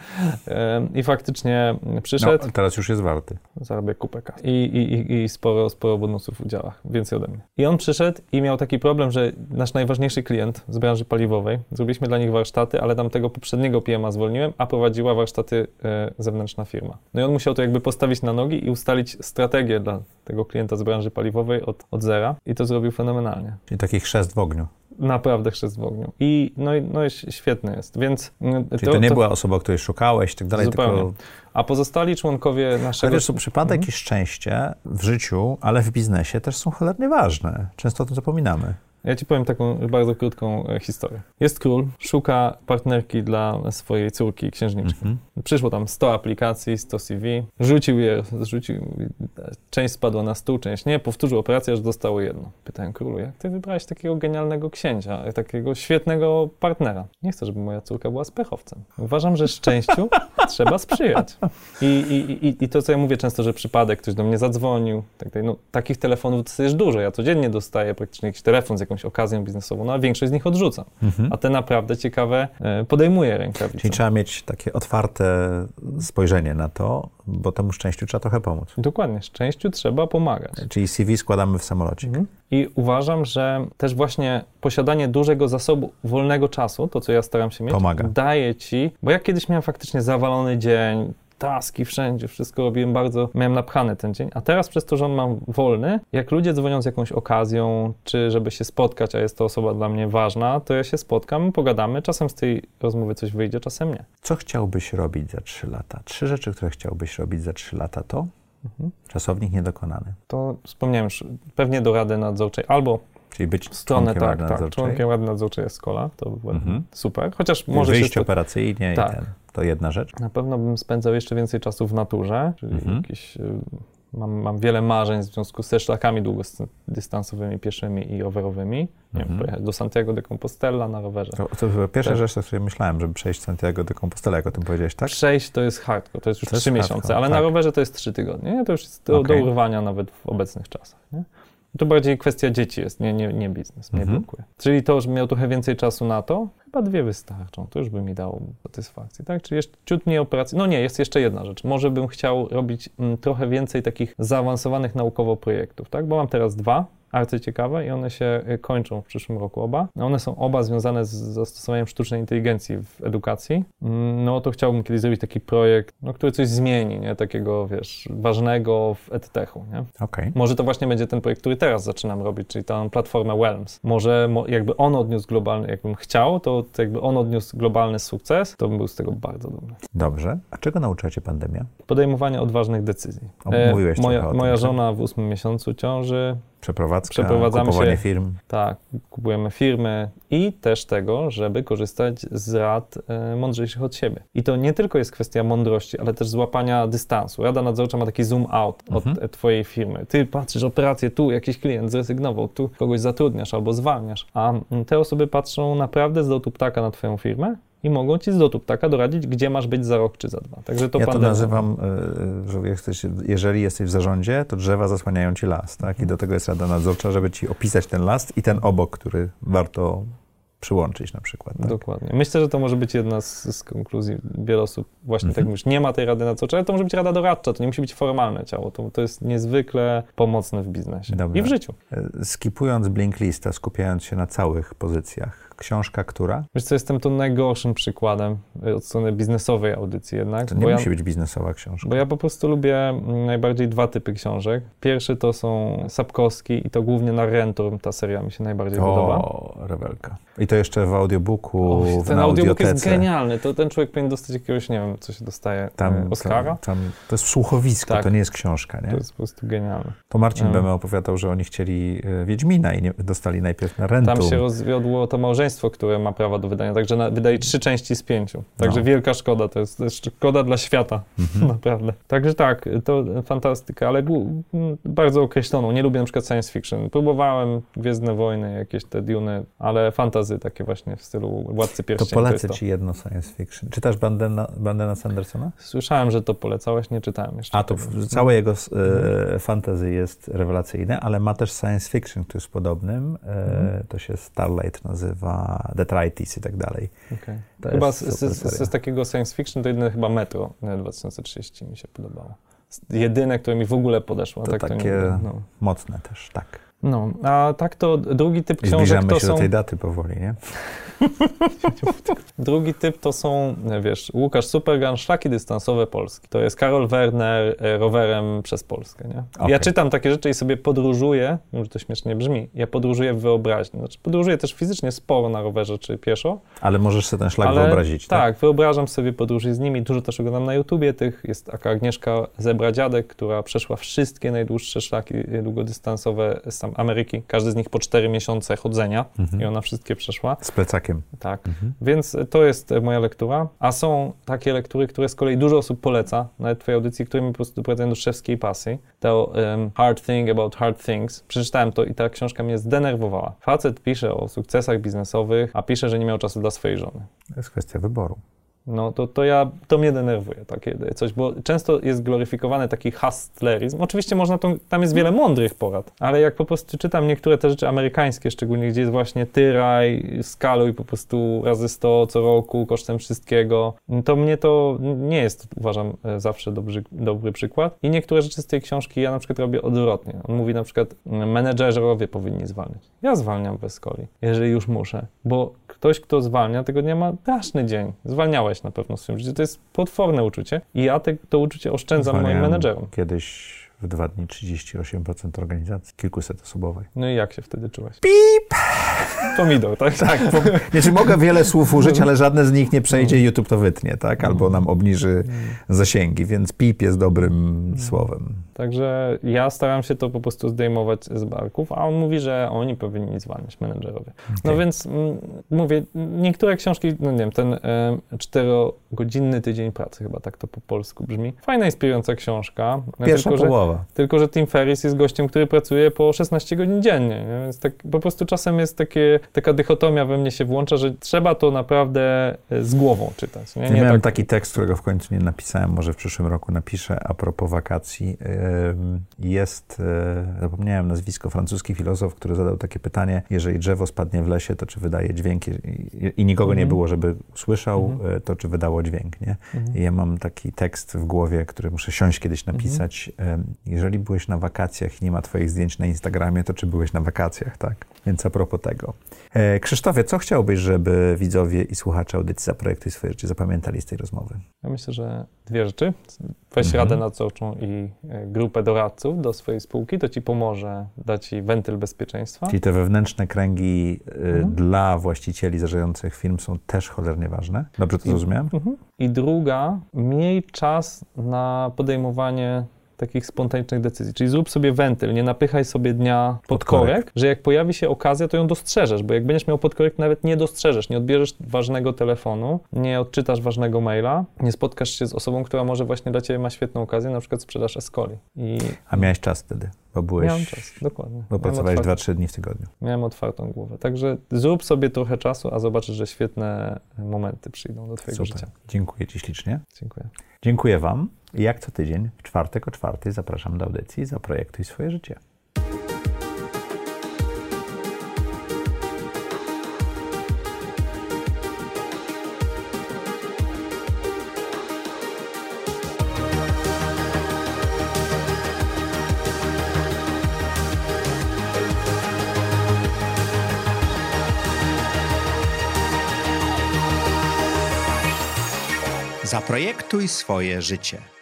E, I faktycznie przyszedł. No, teraz już jest warty. Zarabia kupę kasy. I, i, i sporo, sporo bonusów w udziałach, więcej ode mnie. I on przyszedł i miał taki problem, że nasz najważniejszy klient z branży paliwowej, zrobiliśmy dla nich warsztaty, ale tam tego poprzedniego PM-a zwolniłem, a prowadziła warsztaty e, zewnętrzna firma. No i on musiał to jakby postawić na nogi i ustalić strategię dla tego klienta z branży paliwowej od, od zera i to zrobił fenomenalnie. Czyli taki chrzest w ogniu. Naprawdę chrzest w ogniu. I no, no świetny jest, więc... Mm, Czyli to, to nie to... była osoba, której szukałeś i tak dalej, Zupełnie. tylko... A pozostali czonkowie naszego... wiesz, przypadek mhm. i szczęście w życiu, ale w biznesie też są cholernie ważne. Często o tym zapominamy. Ja ci powiem taką bardzo krótką e, historię. Jest król, szuka partnerki dla swojej córki, księżniczki. Mm -hmm. Przyszło tam 100 aplikacji, 100 CV, rzucił je, zrzucił, część spadła na stół, część nie, powtórzył operację, aż dostało jedno. Pytałem królu, jak ty wybrałeś takiego genialnego księcia, takiego świetnego partnera? Nie chcę, żeby moja córka była spechowcem. Uważam, że szczęściu trzeba sprzyjać. I, i, i, I to, co ja mówię często, że przypadek, ktoś do mnie zadzwonił, tak, no, takich telefonów dostajesz dużo. Ja codziennie dostaję praktycznie jakiś telefon z jakąś jakąś okazję biznesową, no a większość z nich odrzucam. Mhm. A te naprawdę ciekawe e, podejmuje rękawice. Czyli trzeba mieć takie otwarte spojrzenie na to, bo temu szczęściu trzeba trochę pomóc. Dokładnie, szczęściu trzeba pomagać. Czyli CV składamy w samolocie. Mhm. I uważam, że też właśnie posiadanie dużego zasobu wolnego czasu, to co ja staram się mieć, Pomaga. daje ci, bo ja kiedyś miałem faktycznie zawalony dzień, taski wszędzie, wszystko robiłem bardzo, miałem napchany ten dzień, a teraz przez to, że on mam wolny, jak ludzie dzwonią z jakąś okazją, czy żeby się spotkać, a jest to osoba dla mnie ważna, to ja się spotkam, pogadamy, czasem z tej rozmowy coś wyjdzie, czasem nie. Co chciałbyś robić za trzy lata? Trzy rzeczy, które chciałbyś robić za trzy lata to? Mhm. Czasownik niedokonany. To wspomniałem już, pewnie do Rady Nadzorczej albo Czyli być stronę, członkiem tak, tak, członkiem Rady Nadzorczej jest Skola, to by mhm. super. Chociaż może Wyjść się... operacyjnie tak. i ten, to jedna rzecz. Na pewno bym spędzał jeszcze więcej czasu w naturze, czyli mhm. jakieś... Y, mam, mam wiele marzeń w związku z szlakami długodystansowymi, pieszymi i rowerowymi. Nie wiem, pojechać do Santiago de Compostela na rowerze. To, to była pierwsza tak. rzecz, o której myślałem, żeby przejść Santiago de Compostela, jak o tym powiedziałeś, tak? Przejść to jest hardcore, to jest już trzy miesiące, ale tak. na rowerze to jest trzy tygodnie. Nie? To już jest do, okay. do urwania nawet w obecnych czasach. Nie? To bardziej kwestia dzieci jest, nie, nie, nie biznes, mnie mhm. blokuje. Czyli to, że miał trochę więcej czasu na to, chyba dwie wystarczą, to już by mi dało satysfakcję, tak? Czyli jeszcze ciut mniej operacji. No nie, jest jeszcze jedna rzecz. Może bym chciał robić m, mm, trochę więcej takich zaawansowanych naukowo projektów, tak? Bo mam teraz dwa, arcyciekawe i one się y, kończą w przyszłym roku oba. One są oba związane z zastosowaniem sztucznej inteligencji w edukacji. Mm, no to chciałbym kiedyś zrobić taki projekt, no, który coś zmieni, nie? Takiego, wiesz, ważnego w edtechu, nie? Okay. Może to właśnie będzie ten projekt, który teraz zaczynam robić, czyli tę platformę Whelms. Może jakby on odniósł globalny, jakbym chciał, to jakby on odniósł globalny sukces, to bym był z tego bardzo dumny. Dobrze. A czego nauczyła cię pandemia? Podejmowania odważnych decyzji. O, mówiłeś e, moja, o tym, moja żona w ósmym miesiącu ciąży Przeprowadzka, Przeprowadzamy kupowanie się, firm. Tak, kupujemy firmy i też tego, żeby korzystać z rad y, mądrzejszych od siebie. I to nie tylko jest kwestia mądrości, ale też złapania dystansu. Rada nadzorcza ma taki zoom out od mhm. twojej firmy. Ty patrzysz operację, tu jakiś klient zrezygnował, tu kogoś zatrudniasz albo zwalniasz, a te osoby patrzą naprawdę z lotu ptaka na twoją firmę i mogą ci z lotu ptaka doradzić, gdzie masz być za rok czy za dwa. Także to ja to nazywam, e, że jesteś, jeżeli jesteś w zarządzie, to drzewa zasłaniają ci las, tak? I do tego jest rada nadzorcza, żeby ci opisać ten las i ten obok, który warto przyłączyć na przykład. Tak? Dokładnie. Myślę, że to może być jedna z, z konkluzji. Wiele osób właśnie tak mhm. tak myśli. Nie ma tej rady nadzorczej, ale to może być rada doradcza, to nie musi być formalne ciało. To, to jest niezwykle pomocne w biznesie Dobra. i w życiu. E, skipując blink lista, skupiając się na całych pozycjach, książka która? Wiesz co, jestem tu najgorszym przykładem e, od strony biznesowej audycji jednak. To nie musi ja, być biznesowa książka. Bo ja po prostu lubię mm, najbardziej dwa typy książek. Pierwszy to są Sapkowski i to głównie na Rentur, ta seria mi się najbardziej o, podoba. O, rewelka. I to jeszcze w audiobooku, o, Ten na audiobook jest genialny. To ten człowiek powinien dostać jakiegoś, nie wiem, co się dostaje, tam, e, Oscara. Tam, tam, to jest słuchowisko, tak. to nie jest książka, nie? To jest po prostu genialne. To Marcin um. Beme opowiadał, że oni chcieli e, Wiedźmina i nie, dostali najpierw na Rentur. Tam się rozwiodło to małżeństwo, które ma prawa do wydania, także na, wydaje trzy części z pięciu. Także no. wielka szkoda, to jest, to jest szkoda dla świata, mhm. naprawdę. Także tak, to fantastyka, ale bardzo określoną. Nie lubię na przykład science fiction. Próbowałem Gwiezdne Wojny, jakieś te Duny, ale fantazy takie właśnie w stylu Władcy Pierścieni. To polecę to ci jedno science fiction. Czytasz Bandena, Bandena Sandersona? Słyszałem, że to polecałeś, nie czytałem jeszcze. A to tego. całe jego e, fantazy jest rewelacyjne, ale ma też science fiction, który jest podobnym. E, mhm. To się Starlight nazywa, Detritus i tak dalej. Okay. Chyba z, z, z, z, takiego science fiction to jedyne chyba Metro 2030 mi się podobało. Jedyne, które mi w ogóle podeszło. To tak takie to no. mocne też, tak. No, a tak to drugi typ książek Zbliżamy to się są... do tej daty powoli, nie? Drugi typ to są, wiesz, Łukasz Supergan, Szlaki dystansowe Polski. To jest Karol Werner e, rowerem przez Polskę, nie? Okay. Ja czytam takie rzeczy i sobie podróżuję, może to śmiesznie brzmi, ja podróżuję w wyobraźni. Znaczy podróżuję też fizycznie sporo na rowerze czy pieszo. Ale możesz sobie ten szlak wyobrazić, tak? Tak, wyobrażam sobie podróży z nimi. Dużo też oglądam na YouTubie tych. Jest taka Agnieszka Zebra-Dziadek, która przeszła wszystkie najdłuższe szlaki długodystansowe z Ameryki. Każdy z nich po 4 miesiące chodzenia mhm. i ona wszystkie przeszła. Z plecakiem. Tak, mhm. więc to jest moja lektura. A są takie lektury, które z kolei dużo osób poleca, nawet twojej audycji, które mi po prostu doprowadzają do szewskiej pasji. To um, Hard Thing About Hard Things. Przeczytałem to i ta książka mnie zdenerwowała. Facet pisze o sukcesach biznesowych, a pisze, że nie miał czasu dla swojej żony. To jest kwestia wyboru. No to, to ja, to mnie denerwuje takie coś, bo często jest gloryfikowany taki hustlerizm. Oczywiście można, to, tam jest wiele mądrych porad, ale jak po prostu czytam niektóre te rzeczy amerykańskie, szczególnie gdzie jest właśnie tyraj, skaluj po prostu razy 100 co roku kosztem wszystkiego, to mnie to nie jest, uważam, e, zawsze dobry, dobry przykład. I niektóre rzeczy z tej książki ja na przykład robię odwrotnie. On mówi na przykład, menedżerowie powinni zwalniać. Ja zwalniam bez coli, jeżeli już muszę, bo ktoś, kto zwalnia, tego dnia ma straszny dzień. Zwalniałeś na pewno w swoim życiu. To jest potworne uczucie i ja te, to uczucie oszczędzam Zwalniałem moim menedżerom. Kiedyś w dwa dni 38% organizacji, kilkuset osobowej. No i jak się wtedy czułeś? Pip! Pomidor, tak? Tak, po, znaczy mogę wiele słów użyć, ale żadne z nich nie przejdzie i YouTube to wytnie, tak? Albo nam obniży zasięgi, więc pip jest dobrym słowem. Także ja staram się to po prostu zdejmować z barków, a on mówi, że oni powinni zwalniać menedżerowie. No Okej. więc mm, mówię, niektóre książki, no nie wiem, ten czterogodzinny tydzień pracy, chyba tak to po polsku brzmi. Fajna, inspirująca książka. Pierwsza tylko, że, połowa. tylko, że Tim Ferriss jest gościem, który pracuje po 16 godzin dziennie, nie? więc tak po prostu czasem jest takie, taka dychotomia we mnie się włącza, że trzeba to naprawdę e, z głową czytać. Nie, nie miałem tak, taki tekst, którego w końcu nie napisałem, może w przyszłym roku napiszę a propos wakacji. Jest, e, zapomniałem nazwisko, francuski filozof, który zadał takie pytanie, jeżeli drzewo spadnie w lesie, to czy wydaje dźwięk i, nikogo nie Mhm. było, żeby słyszał, Mhm. e, to czy wydało dźwięk, nie? Mhm. Ja mam taki tekst w głowie, który muszę siąść kiedyś napisać. Em, Jeżeli byłeś na wakacjach i nie ma twoich zdjęć na Instagramie, to czy byłeś na wakacjach, tak? Więc a propos tego. E, Krzysztofie, co chciałbyś, żeby widzowie i słuchacze audycji Zaprojektuj swoje życie zapamiętali z tej rozmowy? Ja myślę, że dwie rzeczy. Weź Mhm. radę nadzorczą i e, grupę doradców do swojej spółki, to ci pomoże, da ci wentyl bezpieczeństwa. Czyli te wewnętrzne kręgi y, Mhm. dla właścicieli zarządzających firm są też cholernie ważne. Dobrze to I- zrozumiałem? Mhm. I druga, miej czas na podejmowanie takich spontanicznych decyzji. Czyli zrób sobie wentyl, nie napychaj sobie dnia pod korek. korek, że jak pojawi się okazja, to ją dostrzeżesz, bo jak będziesz miał pod korek, nawet nie dostrzeżesz, nie odbierzesz ważnego telefonu, nie odczytasz ważnego maila, nie spotkasz się z osobą, która może właśnie dla ciebie ma świetną okazję, na przykład sprzedaż Escoli. I A miałeś czas wtedy, bo byłeś... miałem czas, dokładnie. Bo pracowałeś otwarty- 2-3 dni w tygodniu. Miałem otwartą głowę. Także zrób sobie trochę czasu, a zobaczysz, że świetne momenty przyjdą do twojego Super. życia. Dziękuję Ci ślicznie. Dziękuję. Dziękuję Wam jak co tydzień w czwartek o czwartej zapraszam do audycji Zaprojektuj swoje życie. Zaprojektuj swoje życie.